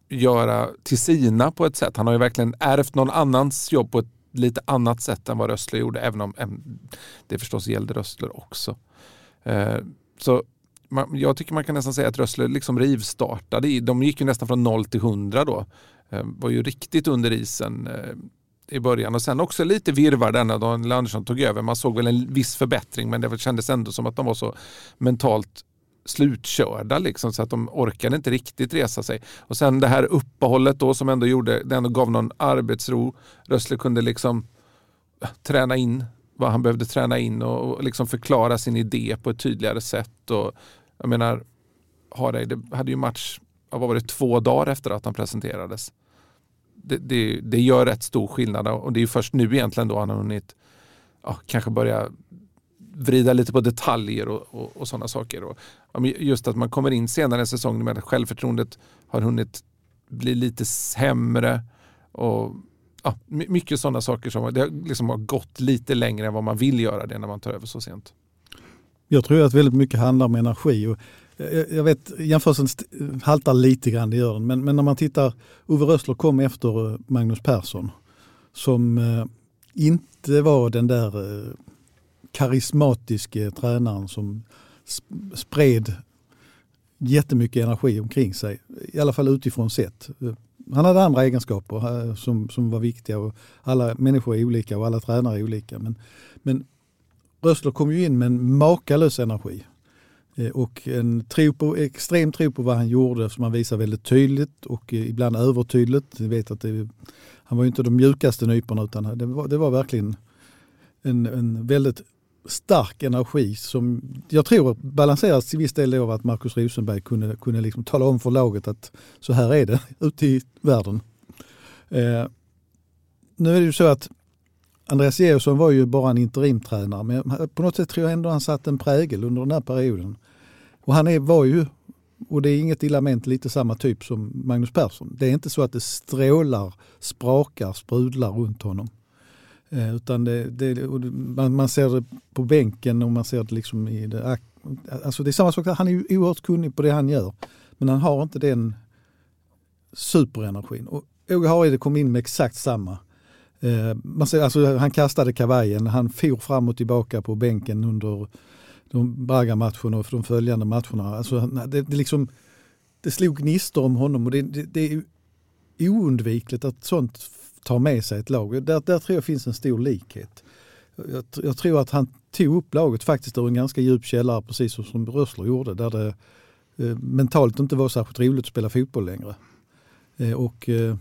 göra till sina på ett sätt. Han har ju verkligen ärvt någon annans jobb på ett lite annat sätt än vad Rössler gjorde, även om det förstås gällde Rössler också. Eh, så man, jag tycker man kan nästan säga att Rössler liksom rivstartade. De gick ju nästan från 0 till 100 då. Eh, var ju riktigt under isen eh, i början och sen också lite virvar där när Daniel Andersson tog över. Man såg väl en viss förbättring men det kändes ändå som att de var så mentalt slutkörda liksom, så att de orkade inte riktigt resa sig. Och sen det här uppehållet då som ändå gjorde, det ändå gav någon arbetsro. Rössle kunde liksom eh, träna in vad han behövde träna in och, och liksom förklara sin idé på ett tydligare sätt. Och, jag menar, Hareide hade ju match, vad var det, två dagar efter att han presenterades. Det, det, det gör rätt stor skillnad och det är först nu egentligen då han har hunnit ja, kanske börja vrida lite på detaljer och, och, och sådana saker. Och, just att man kommer in senare i säsongen med att självförtroendet har hunnit bli lite sämre. Och, ja, mycket sådana saker som det liksom har gått lite längre än vad man vill göra det när man tar över så sent. Jag tror att väldigt mycket handlar om energi. Och eh, jag vet, jämförelsen haltar lite grann, det gör den. Men, men när man tittar, Ove Rössler kom efter eh, Magnus Persson som eh, inte var den där karismatiske tränaren som spred jättemycket energi omkring sig. I alla fall utifrån sett. Han hade andra egenskaper som, som var viktiga och alla människor är olika och alla tränare är olika. Men, men Rössler kom ju in med en makalös energi eh, och en tro på, extrem tro på vad han gjorde som han visade väldigt tydligt och eh, ibland övertydligt. Jag vet att det, han var ju inte de mjukaste nyporna utan det var, det var verkligen en, en väldigt stark energi som jag tror balanseras till viss del av att Markus Rosenberg kunde, kunde liksom tala om för laget att så här är det [LAUGHS] ute i världen. Eh, nu är det ju så att Andreas Georgsson var ju bara en interimtränare men på något sätt tror jag ändå han satt en prägel under den här perioden. Och han är, var ju, och det är inget illa ment, lite samma typ som Magnus Persson. Det är inte så att det strålar, sprakar, sprudlar runt honom. Eh, utan det, det, man, man, ser det på bänken och man ser det liksom i det. Alltså det är samma sak, han är ju oerhört kunnig på det han gör. Men han har inte den superenergin. Och Åge Hareide kom in med exakt samma. Eh, man ser, alltså, han kastade kavajen, han for fram och tillbaka på bänken under de Braga-matcherna och de följande matcherna. Alltså, det, det, liksom, det slog gnistor om honom och det, det, det är oundvikligt att sånt tar med sig ett lag. Där, där tror jag finns en stor likhet. Jag, jag, tror att han tog upp laget faktiskt ur en ganska djup källare precis som Rössler gjorde där det eh, mentalt inte var särskilt roligt att spela fotboll längre. Eh, och eh,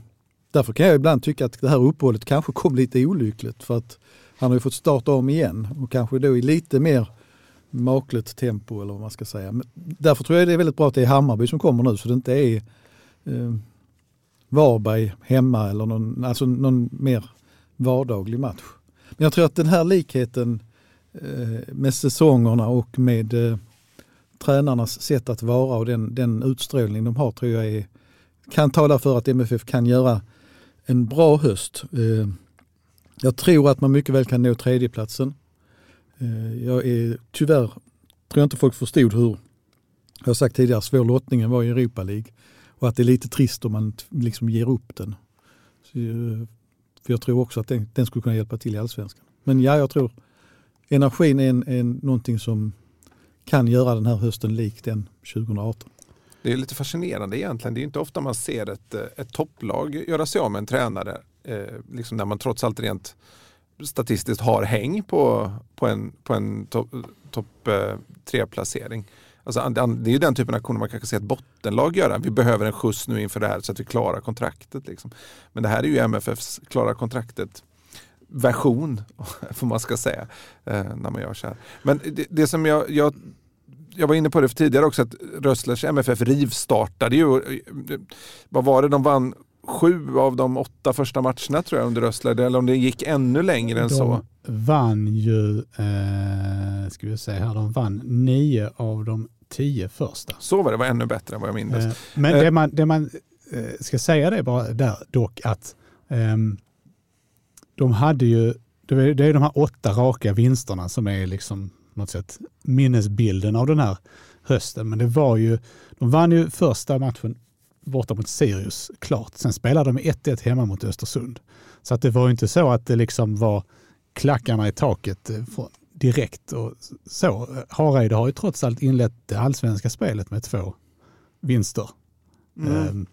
därför kan jag ibland tycka att det här uppehållet kanske kom lite olyckligt för att han har ju fått starta om igen och kanske då i lite mer makligt tempo eller vad man ska säga. Men därför tror jag det är väldigt bra att det är Hammarby som kommer nu så det inte är eh, Varberg hemma eller någon, alltså någon mer vardaglig match. Men jag tror att den här likheten eh, med säsongerna och med eh, tränarnas sätt att vara och den, den utstrålning de har tror jag är, kan tala för att MFF kan göra en bra höst. Eh, jag tror att man mycket väl kan nå tredjeplatsen. Eh, jag är tyvärr, tror jag inte folk förstod hur, jag har sagt tidigare, svår lottningen var i Europa League. Och att det är lite trist om man liksom ger upp den. Så, eh, för jag tror också att den, den skulle kunna hjälpa till i allsvenskan. Men ja, jag tror energin är, en, är någonting som kan göra den här hösten lik den 2018. Det är lite fascinerande egentligen. Det är inte ofta man ser ett, eh, ett topplag göra sig av med en tränare. Eh, liksom när man trots allt rent statistiskt har häng på, på en, på en topp top, eh, tre-placering. Alltså, det är ju den typen av aktioner man kanske ser ett bottenlag göra. Vi behöver en skjuts nu inför det här så att vi klarar kontraktet. Liksom. Men det här är ju MFFs klara kontraktet version, [LAUGHS] får man ska säga, eh, när man gör så här. Men det, det som jag, jag, jag var inne på det för tidigare också, att Rösslers MFF rivstartade ju. Vad var det de vann? Sju av de åtta första matcherna tror jag under Rössler, eller om det gick ännu längre än de så. vann ju, eh, ska vi se här, de vann nio av de tio första. Så var det, var ännu bättre än vad jag minns. Eh, men det man, det man eh, ska säga det bara där dock att eh, de hade ju, det är de här åtta raka vinsterna som är liksom något sätt minnesbilden av den här hösten. Men det var ju, de vann ju första matchen borta mot Sirius, klart. Sen spelade de 1-1 hemma mot Östersund. Så att det var ju inte så att det liksom var klackarna i taket eh, direkt. Och så. Hareide har ju trots allt inlett det allsvenska spelet med två vinster. Mm. Um,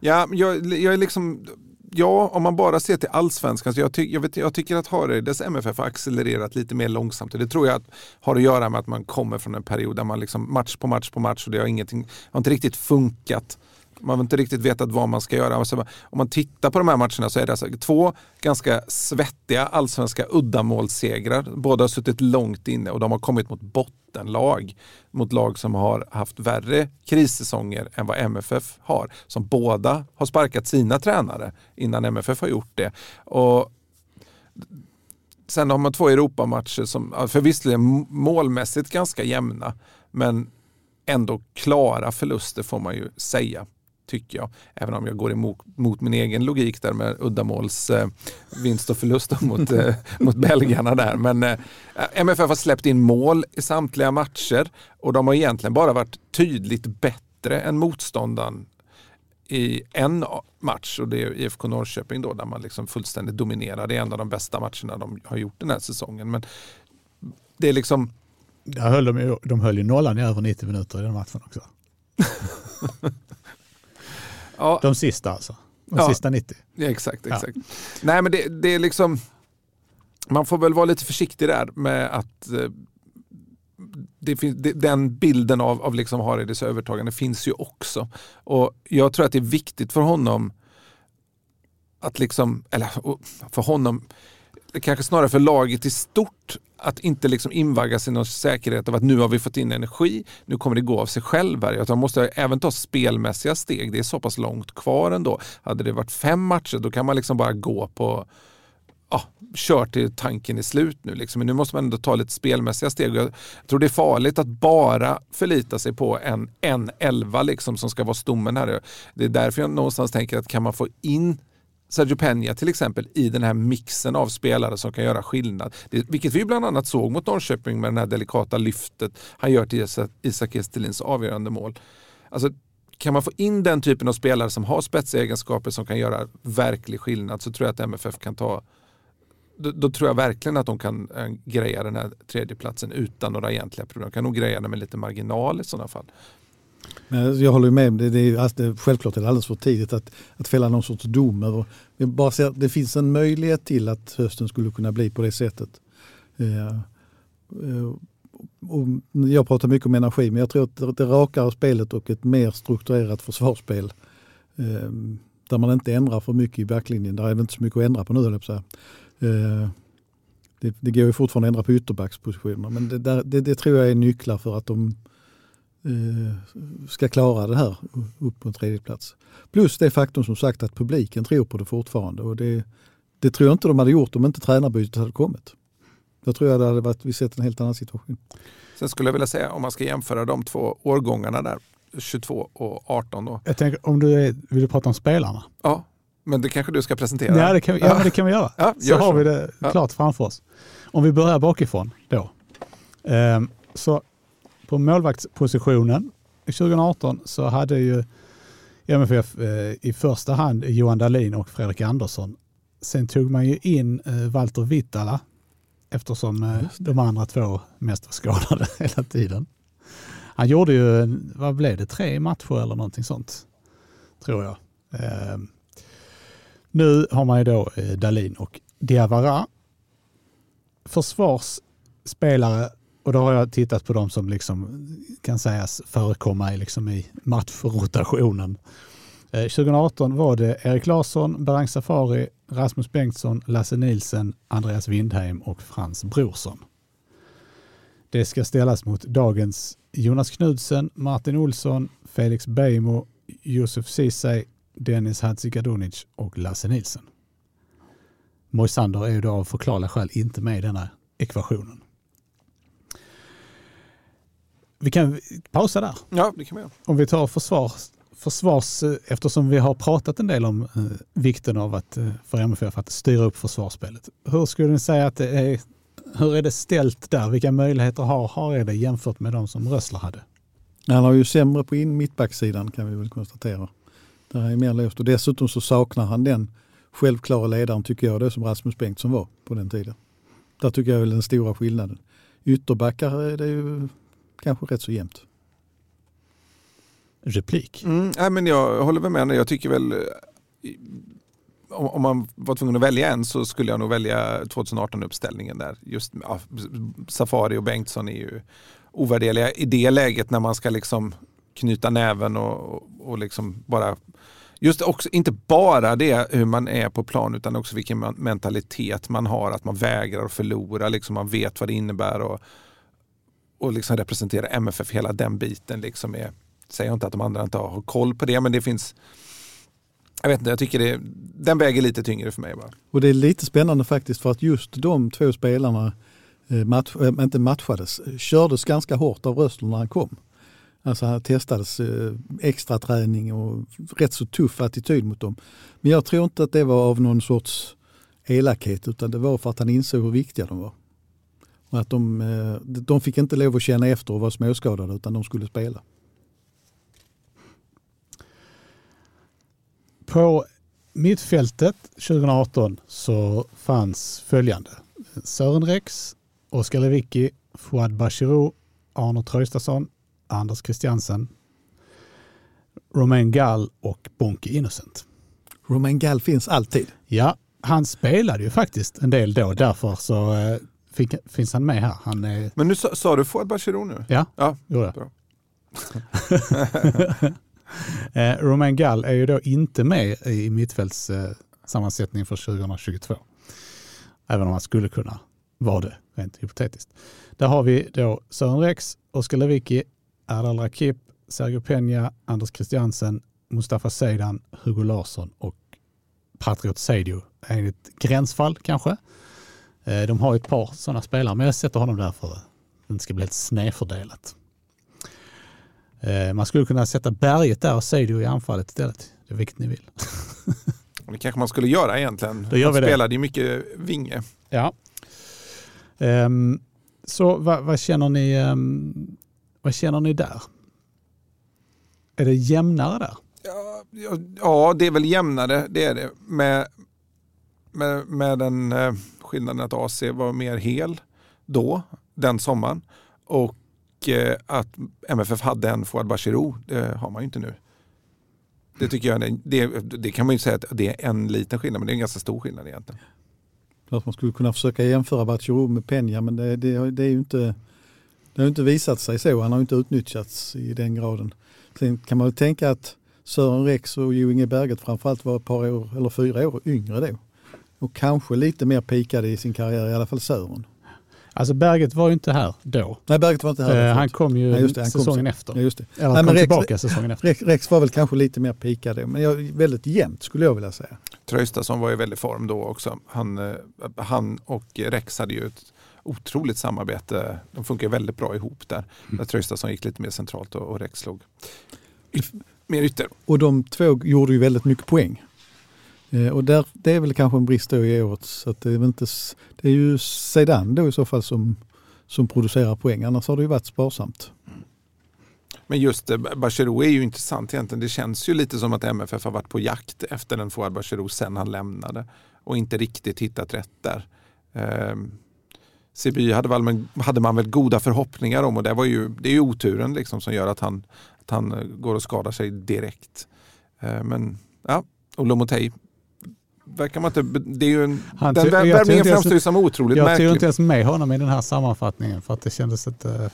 Ja, jag, jag är liksom, ja, om man bara ser till allsvenskan, så jag, ty, jag, vet, jag tycker att Hareides MFF har accelererat lite mer långsamt. Det tror jag att har att göra med att man kommer från en period där man liksom match på match på match och det har, ingenting, har inte riktigt funkat. Man har inte riktigt vetat vad man ska göra. Alltså, om man tittar på de här matcherna så är det alltså två ganska svettiga allsvenska uddamålssegrar. Båda har suttit långt inne och de har kommit mot bottenlag. Mot lag som har haft värre krissäsonger än vad MFF har. Som båda har sparkat sina tränare innan MFF har gjort det. Och Sen har man två Europamatcher som förvisso målmässigt ganska jämna. Men ändå klara förluster får man ju säga tycker jag. Även om jag går emot mot min egen logik där med uddamåls eh, vinst och förlust mot, eh, [LAUGHS] mot belgarna där. Men eh, MFF har släppt in mål i samtliga matcher och de har egentligen bara varit tydligt bättre än motståndaren i en match och det är IFK Norrköping då där man liksom fullständigt dominerar. Det är en av de bästa matcherna de har gjort den här säsongen. Men det är liksom... Där höll de, de höll ju nollan i över 90 minuter i den matchen också. [LAUGHS] Ja. De sista alltså. De ja. sista 90. Ja, exakt, exakt. Nej men det, det, är liksom, man får väl vara lite försiktig där med att eh, det finns, det, den bilden av, av liksom Hareides övertagande finns ju också. Och jag tror att det är viktigt för honom att liksom, eller för honom, kanske snarare för laget i stort, att inte liksom invaggas i någon säkerhet av att nu har vi fått in energi, nu kommer det gå av sig själv här. Man måste även ta spelmässiga steg, det är så pass långt kvar ändå. Hade det varit fem matcher då kan man liksom bara gå på ja, kör till tanken är slut nu. Liksom. Men nu måste man ändå ta lite spelmässiga steg. Jag tror det är farligt att bara förlita sig på en, en elva liksom, som ska vara stommen här. Det är därför jag någonstans tänker att kan man få in Sergio Peña till exempel i den här mixen av spelare som kan göra skillnad. Det, vilket vi bland annat såg mot Norrköping med det här delikata lyftet han gör till Isak Estelins avgörande mål. Alltså, kan man få in den typen av spelare som har spetsegenskaper som kan göra verklig skillnad så tror jag att MFF kan ta då, då, tror jag verkligen att de kan äh, greja den här tredjeplatsen utan några egentliga problem. De kan nog greja den med lite marginal i sådana fall. Jag håller med, det, det är, alltså, självklart är det alldeles för tidigt att, att fälla någon sorts dom. Över, jag bara ser, det finns en möjlighet till att hösten skulle kunna bli på det sättet. Eh, eh, och jag pratar mycket om energi, men jag tror att det rakare spelet och ett mer strukturerat försvarsspel eh, där man inte ändrar för mycket i backlinjen, där är det inte så mycket att ändra på nu, höll jag eh, det, det går ju fortfarande att ändra på ytterbackspositioner, men det, där, det, det tror jag är nycklar för att de ska klara det här upp på en tredje plats. Plus det faktum som sagt att publiken tror på det fortfarande och det, det tror jag inte de hade gjort om inte tränarbytet hade kommit. Då tror jag det hade varit, vi sett en helt annan situation. Sen skulle jag vilja säga om man ska jämföra de två årgångarna där, 22 och 18 då. Jag tänker om du är, vill du prata om spelarna? Ja, men det kanske du ska presentera? Ja, det kan, ja, det kan vi göra. Ja, så, så har vi det klart framför oss. Om vi börjar bakifrån då. Um, så på målvaktspositionen 2018 så hade ju MFF eh, i första hand Johan Dahlin och Fredrik Andersson. Sen tog man ju in eh, Walter Vittala eftersom eh, de andra två mest var skadade [LAUGHS] hela tiden. Han gjorde ju, vad blev det, tre matcher eller någonting sånt, tror jag. Nu har man ju då Dahlin och Diawara. Försvarsspelare och då har jag tittat på de som liksom kan sägas förekomma i, liksom i matchrotationen. Eh, 2018 var det Erik Larsson, Berang Safari, Rasmus Bengtsson, Lasse Nilsen, Andreas Windheim och Frans Brorsson. Det ska ställas mot dagens Jonas Knudsen, Martin Olsson, Felix Beijmo, Josef Ceesay, Dennis Hadzikadunic och Lasse Nilsen. Moisander är ju då av förklarliga skäl inte med i denna ekvationen. Vi kan pausa där. Ja, det kan vi göra. Om vi tar försvar, försvars, eftersom vi har pratat en del om eh, vikten av att eh, för MFF att styra upp försvarsspelet. Hur skulle ni säga att det är hur är det ställt där? Vilka möjligheter har Harede jämfört med de som Rössler hade? Han har ju sämre på in mittbacksidan kan vi väl konstatera. Där är mer låst och dessutom så saknar han den självklara ledaren tycker jag, det som Rasmus Bengtsson var på den tiden. Där tycker jag är den stora skillnaden. Ytterbackar är det ju kanske rätt så jämnt. Replik. Mm, nej, men jag håller väl med. Jag tycker väl eh, om, man var tvungen att välja en så skulle jag nog välja 2018-uppställningen där. Just ja, Safari och Bengtsson är ju ovärderliga i det läget när man ska liksom knyta näven och, och liksom bara Just också, inte bara det hur man är på plan utan också vilken mentalitet man har, att man vägrar att förlora, liksom man vet vad det innebär och, och liksom representera MFF, hela den biten. Liksom är, säger jag inte att de andra inte har koll på det, men det finns jag vet inte, jag tycker det, den väger lite tyngre för mig. Bara. Och det är lite spännande faktiskt för att just de två spelarna eh, match, äh, inte matchades, kördes ganska hårt av Rössler när han kom. Alltså han testades eh, extra träning och rätt så tuff attityd mot dem. Men jag tror inte att det var av någon sorts elakhet utan det var för att han insåg hur viktiga de var. Att de, eh, de fick inte lov att känna efter och vara småskadade utan de skulle spela. På mittfältet 2018 så fanns följande. Sören Rex, Oskar Lewicki, Fouad Bachirou, Arno Traustason, Anders Christiansen, Romain Gall och Bonke Innocent. Romain Gall finns alltid. Ja, han spelade ju faktiskt en del då. Därför så eh, fick, finns han med här. Han är... Men nu sa, sa du Fouad Bachirou nu? Ja, ja gjorde jag. [LAUGHS] eh, Romain Gall är ju då inte med i mittfältssammansättningen eh, för 2022. Även om han skulle kunna vara det rent hypotetiskt. Där har vi då Sören Rex, Oskar Lewicki, Erdal Rakip, Sergio Peña, Anders Christiansen, Mustafa Seidan, Hugo Larsson och Patriot Seidio. Enligt gränsfall kanske. Eh, de har ett par sådana spelare, men jag sätter honom där för att det inte ska bli helt snedfördelat. Eh, man skulle kunna sätta Berget där och Seidio i anfallet istället. Vilket ni vill. [LAUGHS] Det kanske man skulle göra egentligen. Då gör det. spelade ju mycket vinge. Ja. Um, så vad, vad, känner ni, um, vad känner ni där? Är det jämnare där? Ja, ja, ja, det är väl jämnare, det är det. Med, med, med den eh, skillnaden att AC var mer hel då, den sommaren. Och eh, att MFF hade en Fouad Bachirou, det har man ju inte nu. Det tycker jag, det, det kan man ju säga att det är en liten skillnad, men det är en ganska stor skillnad egentligen. Klart man skulle kunna försöka jämföra Bachirou med Peña men det, det, det är ju inte, det har inte visat sig så. Han har inte utnyttjats i den graden. Sen kan man väl tänka att Sören Rex och Jo Inge Berget framförallt var ett par år, eller fyra år yngre då. Och kanske lite mer pikade i sin karriär, i alla fall Sören. Alltså Berget var ju inte här då. Nej, Berget var inte här. Eh, han kom ju Nej, just det, han kom säsongen efter. Ja, just det. Eller Nej, kom men Rex- tillbaka säsongen efter. Rex, var väl kanske lite mer pikad men jag, väldigt jämnt skulle jag vilja säga. Traustason var i väldigt form då också. Han, eh, han och Rex hade ju ett otroligt samarbete. De funkar väldigt bra ihop där. Mm. Traustason gick lite mer centralt och, och Rex slog mer ytter. Och de två gjorde ju väldigt mycket poäng. Eh, och där, det är väl kanske en brist då i året. Att det, är inte, det är ju Sedan då i så fall som, som producerar poäng. Annars har det ju varit sparsamt. Men just eh, Bachirou är ju intressant egentligen. Det känns ju lite som att MFF har varit på jakt efter en Fouad Bachirou sen han lämnade och inte riktigt hittat rätt där. Eh, Siby hade, väl, hade man väl goda förhoppningar om och det, var ju, det är ju oturen liksom som gör att han, att han eh, går och skadar sig direkt. Eh, men ja, och Lomotey verkar man inte... Det är ju en, Han den jag värvningen inte ens- framstår ju som otroligt Jag tog märklig. inte ens med honom i den här sammanfattningen för att det kändes att eh,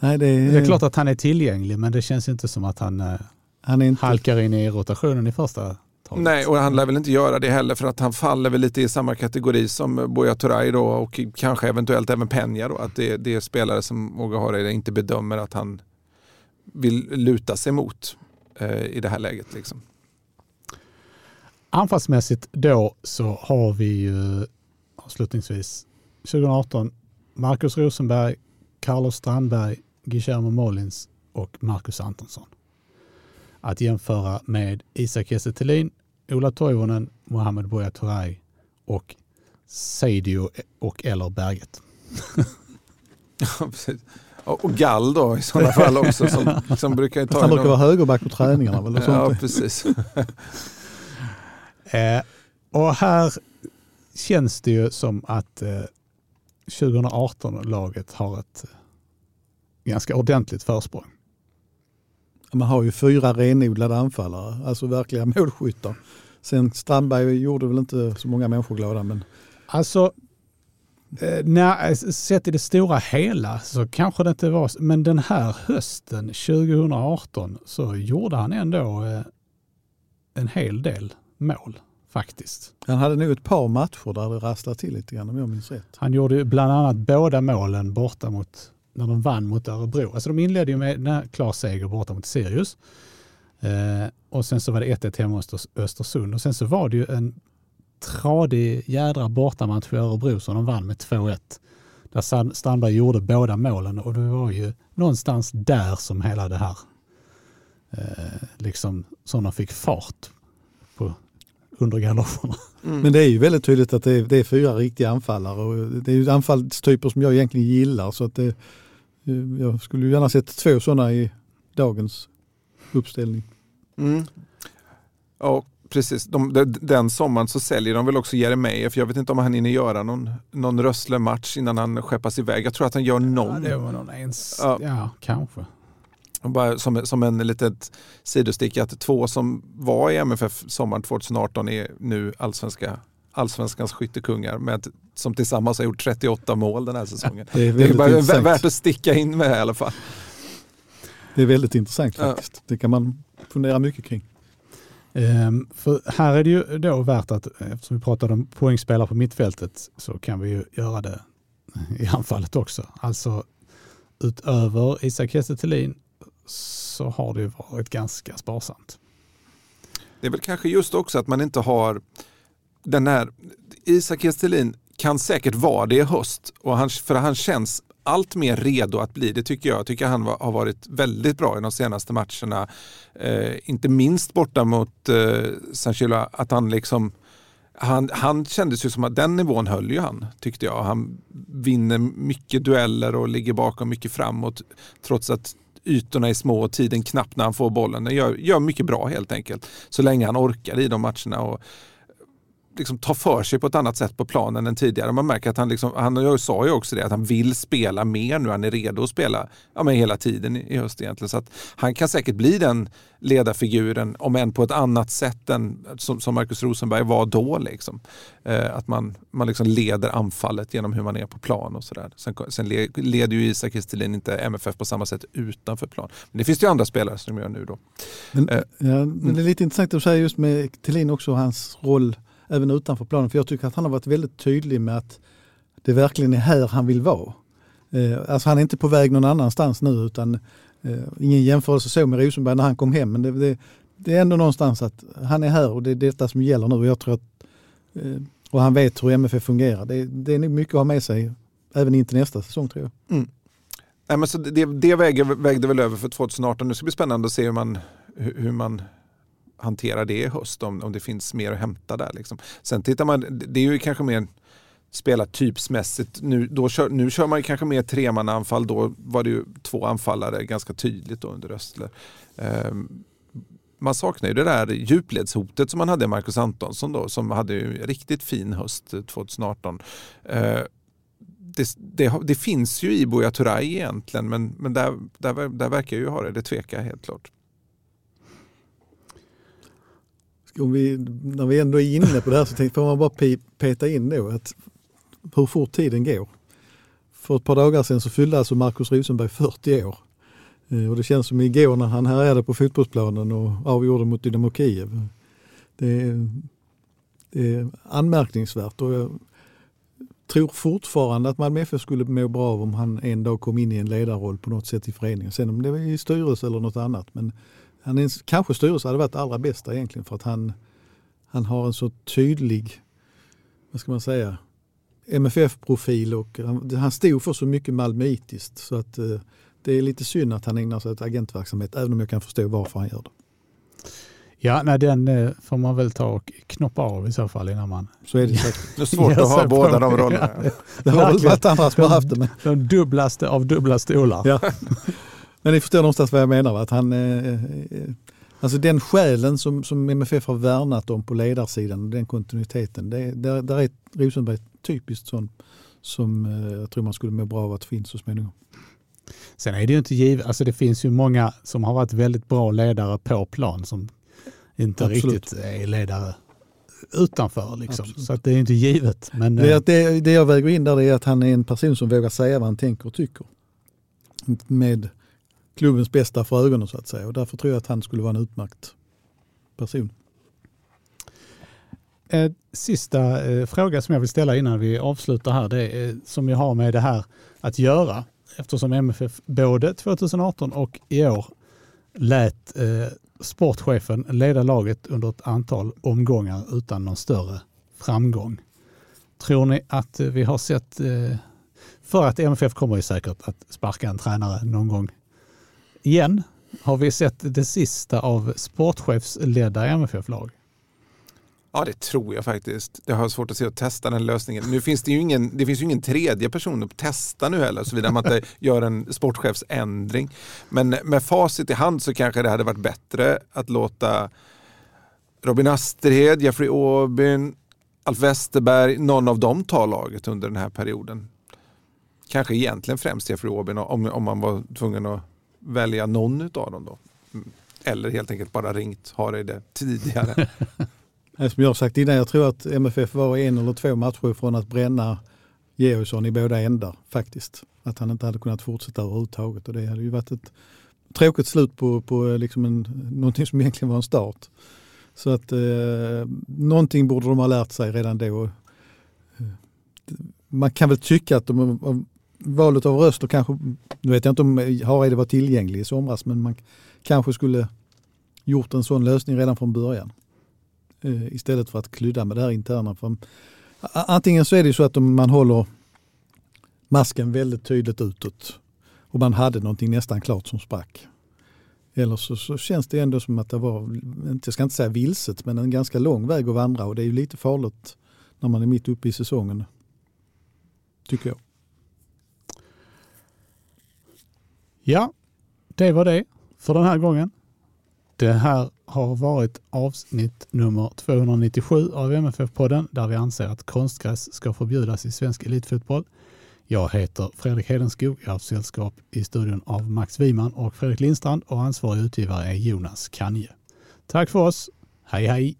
Nej, det, är, det är klart att han är tillgänglig men det känns inte som att han eh, han är inte, halkar in i rotationen i första taget. Nej, och han lär väl inte göra det heller för att han faller väl lite i samma kategori som Buya Turay då och kanske eventuellt även Peña då. Att det, det är spelare som Åge Hareide inte bedömer att han vill luta sig mot eh, i det här läget. Liksom. Anfallsmässigt då så har vi ju avslutningsvis 2018 Marcus Rosenberg, Carlos Strandberg, Guillermo Molins och Marcus Antonsson. Att jämföra med Isak Kiese Ola Toivonen, Mohamed Buya Turay och Seidio och eller Berget. [LAUGHS] Ja, precis. Och Gall då i sådana fall också som, som brukar ta han brukar någon- vara högerback på träningarna. Väl, Ja, precis. [LAUGHS] Eh, och här känns det ju som att eh, 2018-laget har ett eh, ganska ordentligt försprång. Man har ju fyra renodlade anfallare, alltså verkliga [LAUGHS] målskyttar. Sen Strandberg gjorde väl inte så många människor glada men Alltså, eh, när, sett i det stora hela så kanske det inte var så- men den här hösten 2018 så gjorde han ändå eh, en hel del mål faktiskt. han hade nog ett par matcher där det rasslade till lite grann om jag minns rätt. Han gjorde bland annat båda målen borta mot, när de vann mot Örebro. Alltså de inledde ju med en klar seger borta mot Sirius. Eh, och sen så var det 1-1 hemma hos Öster- Östersund. Och sen så var det ju en tradig jädra bortamatch för Örebro som de vann med 2-1. Där Strandberg gjorde båda målen och det var ju någonstans där som hela det här eh, liksom som de fick fart på under galoscherna. Mm. Men det är ju väldigt tydligt att det är, det är fyra riktiga anfallare och det är ju anfallstyper som jag egentligen gillar så att det, jag skulle ju gärna sett två sådana i dagens uppställning. Mm. Ja, precis. De, de, den sommaren så säljer de väl också Jeremejeff. Jag vet inte om han hinner göra någon, någon Rössle-match innan han skeppas iväg. Jag tror att han gör Ja, någon. det var någon ens, Ja. ja kanske. Och Bara som, som en litet sidostick att två som var i MFF sommaren 2018 är nu allsvenska, allsvenskans skyttekungar med, som tillsammans har gjort 38 mål den här säsongen. Det är Det är bara intressant. värt att sticka in med i alla fall. Det är väldigt intressant Ja. faktiskt. Det kan man fundera mycket kring. Ehm, för här är det ju då värt att, eftersom vi pratade om poängspelare på mittfältet, så kan vi ju göra det i anfallet också. Alltså utöver Isak Thelin så har det ju varit ganska sparsamt. Det är väl kanske just också att man inte har den här, Isak Gestelin kan säkert vara det i höst och han, för han känns allt mer redo att bli det tycker jag. Jag tycker han var, har varit väldigt bra i de senaste matcherna. Eh, inte minst borta mot eh, San Chilo, att han liksom han, han kändes ju som att den nivån höll ju han, tyckte jag. Han vinner mycket dueller och ligger bakom mycket framåt trots att ytorna är små och tiden knapp när han får bollen. Han gör, gör mycket bra helt enkelt. Så länge han orkar i de matcherna och liksom tar för sig på ett annat sätt på planen än tidigare. Man märker att han, liksom, han sa ju också det, att han vill spela mer nu. Han är redo att spela ja, men hela tiden i höst egentligen. Så att han kan säkert bli den ledarfiguren, om än på ett annat sätt än som, som Marcus Rosenberg var då. Liksom. Eh, att man, man liksom leder anfallet genom hur man är på plan och sådär. Sen, sen le, leder ju Isak Kristelin inte MFF på samma sätt utanför plan. Men det finns ju andra spelare som gör nu då. Men, Eh, ja, men det är lite intressant att säga just med Thelin också hans roll även utanför planen. För jag tycker att han har varit väldigt tydlig med att det verkligen är här han vill vara. Eh, alltså han är inte på väg någon annanstans nu utan eh, ingen jämförelse så med Rosenberg när han kom hem. Men det, det, det är ändå någonstans att han är här och det är detta som gäller nu. Och, jag tror att, eh, och han vet hur MFF fungerar. Det, det är nog mycket att ha med sig även in till nästa säsong tror jag. Mm. Nej, men så det, det vägde, vägde väl över för 2018. Nu ska det bli spännande att se hur man, hur man hanterar det i höst. Om, om det finns mer att hämta där. Liksom. Sen tittar man, det är ju kanske mer spelartypsmässigt. Nu, då kör, nu kör man ju kanske mer tremannaanfall. Då var det ju två anfallare ganska tydligt då under Östler. Um, man saknar ju det där djupledshotet som man hade i Marcus Antonsson då, som hade ju en riktigt fin höst 2018. Ehm, det, det, det finns ju i Buya Turay egentligen, men, men där, där, där verkar ju ha det. Det tvekar jag helt klart. Om vi, när vi ändå är inne på det här så tänkte, får man bara pe- peta in då att hur fort tiden går. För ett par dagar sedan så fyllde alltså Markus Rosenberg 40 år. Eh, och det känns som igår när han härjade på fotbollsplanen och avgjorde mot Dynamo Kiev. Det är, det är anmärkningsvärt och jag tror fortfarande att Malmö FF skulle må bra av om han en dag kom in i en ledarroll på något sätt i föreningen. Sen om det var i styrelse eller något annat. Men han är, kanske styrelse hade varit det allra bästa egentligen för att han, han har en så tydlig, vad ska man säga, MFF-profil och han, han stod för så mycket malmöitiskt så att eh, det är lite synd att han ägnar sig åt agentverksamhet även om jag kan förstå varför han gör det. Ja, nej, den eh, får man väl ta och knoppa av i så fall innan man... Så är det [LAUGHS] säkert. Det är svårt att ha båda de rollerna. [LAUGHS] Det har väl varit andra som har haft det. Men, De dubblaste av dubbla stolar. ja. [LAUGHS] men ni förstår någonstans vad jag menar. Att han, eh, eh, alltså den själen som, som MFF har värnat om på ledarsidan, den kontinuiteten. Det, där, där är Rosenberg typiskt sån som eh, jag tror man skulle må bra av att finns så småningom. Sen är det ju inte givet, alltså det finns ju många som har varit väldigt bra ledare på plan som inte Absolut. riktigt är ledare utanför. Liksom. Absolut. Så att det är inte givet. Men, Det, det, det jag väger in där är att han är en person som vågar säga vad han tänker och tycker. Med klubbens bästa för ögonen så att säga. Och därför tror jag att han skulle vara en utmärkt person. Eh, sista eh, fråga som jag vill ställa innan vi avslutar här, det är, eh, som jag har med det här att göra. Eftersom MFF både 2018 och i år lät eh, sportchefen leda laget under ett antal omgångar utan någon större framgång. Tror ni att eh, vi har sett, eh, för att MFF kommer ju säkert att sparka en tränare någon gång igen, har vi sett det sista av sportchefsledda MFF-lag? Ja, det tror jag faktiskt. Jag har svårt att se att testa den lösningen. Nu finns det ju ingen, det finns ju ingen tredje person att testa nu heller, såvida man inte [LAUGHS] gör en sportchefsändring. Men med facit i hand så kanske det hade varit bättre att låta Robin Asterhed, Jeffrey Aubyn, Alf Westerberg, någon av dem ta laget under den här perioden. Kanske egentligen främst Jeffrey Aubyn om, om man var tvungen att välja någon av dem då. Mm. Eller helt enkelt bara ringt Hareide tidigare. [LAUGHS] Som jag har sagt innan, jag tror att MFF var en eller två matcher från att bränna Georgsson i båda ändar faktiskt. Att han inte hade kunnat fortsätta överhuvudtaget och det hade ju varit ett tråkigt slut på, på liksom en, någonting som egentligen var en start. Så att eh, någonting borde de ha lärt sig redan då. Eh, man kan väl tycka att de, valet av röster kanske, nu vet jag inte om Hareide var tillgänglig i somras, men man kanske skulle gjort en sån lösning redan från början eh, istället för att klydda med det här interna. För, antingen så är det så att man håller masken väldigt tydligt utåt och man hade någonting nästan klart som sprack. Eller så, så känns det ändå som att det var, jag ska inte säga vilset, men en ganska lång väg att vandra och det är ju lite farligt när man är mitt uppe i säsongen. Tycker jag. Ja, det var det för den här gången. Det här har varit avsnitt nummer 297 av MFF-podden där vi anser att konstgräs ska förbjudas i svensk elitfotboll. Jag heter Fredrik Hedenskog. Jag har sällskap i studion av Max Wiman och Fredrik Lindstrand och ansvarig utgivare är Jonas Kanje. Tack för oss. Hej hej!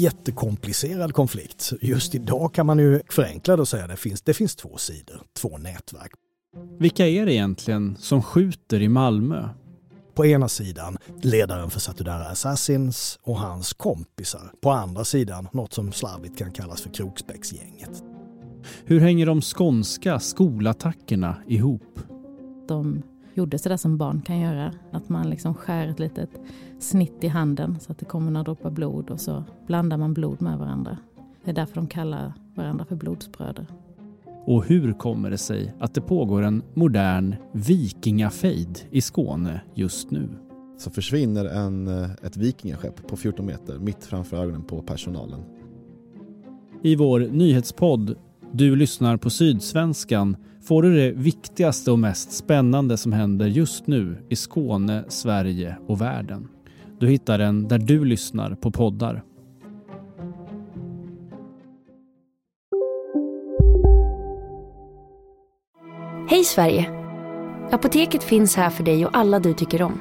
Jättekomplicerad konflikt. Just idag kan man ju förenkla det och säga att det finns, det finns två sidor, två nätverk. Vilka är det egentligen som skjuter i Malmö? På ena sidan ledaren för Satudara Assassins och hans kompisar. På andra sidan något som slarvigt kan kallas för Kroksbäcksgänget. Hur hänger de skånska skolattackerna ihop? de gjorde sådär som barn kan göra. Att man liksom skär ett litet snitt i handen så att det kommer några droppar blod och så blandar man blod med varandra. Det är därför de kallar varandra för blodsbröder. Och hur kommer det sig att det pågår en modern vikingafejd i Skåne just nu? så försvinner en, eh, ett vikingaskepp på 14 meter mitt framför ögonen på personalen. I vår nyhetspodd Du lyssnar på Sydsvenskan får du det viktigaste och mest spännande som händer just nu i Skåne, Sverige och världen. Du hittar den där du lyssnar på poddar. Hej Sverige! Apoteket finns här för dig och alla du tycker om.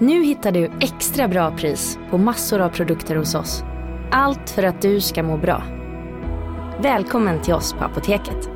Nu hittar du extra bra pris på massor av produkter hos oss. Allt för att du ska må bra. Välkommen till oss på Apoteket.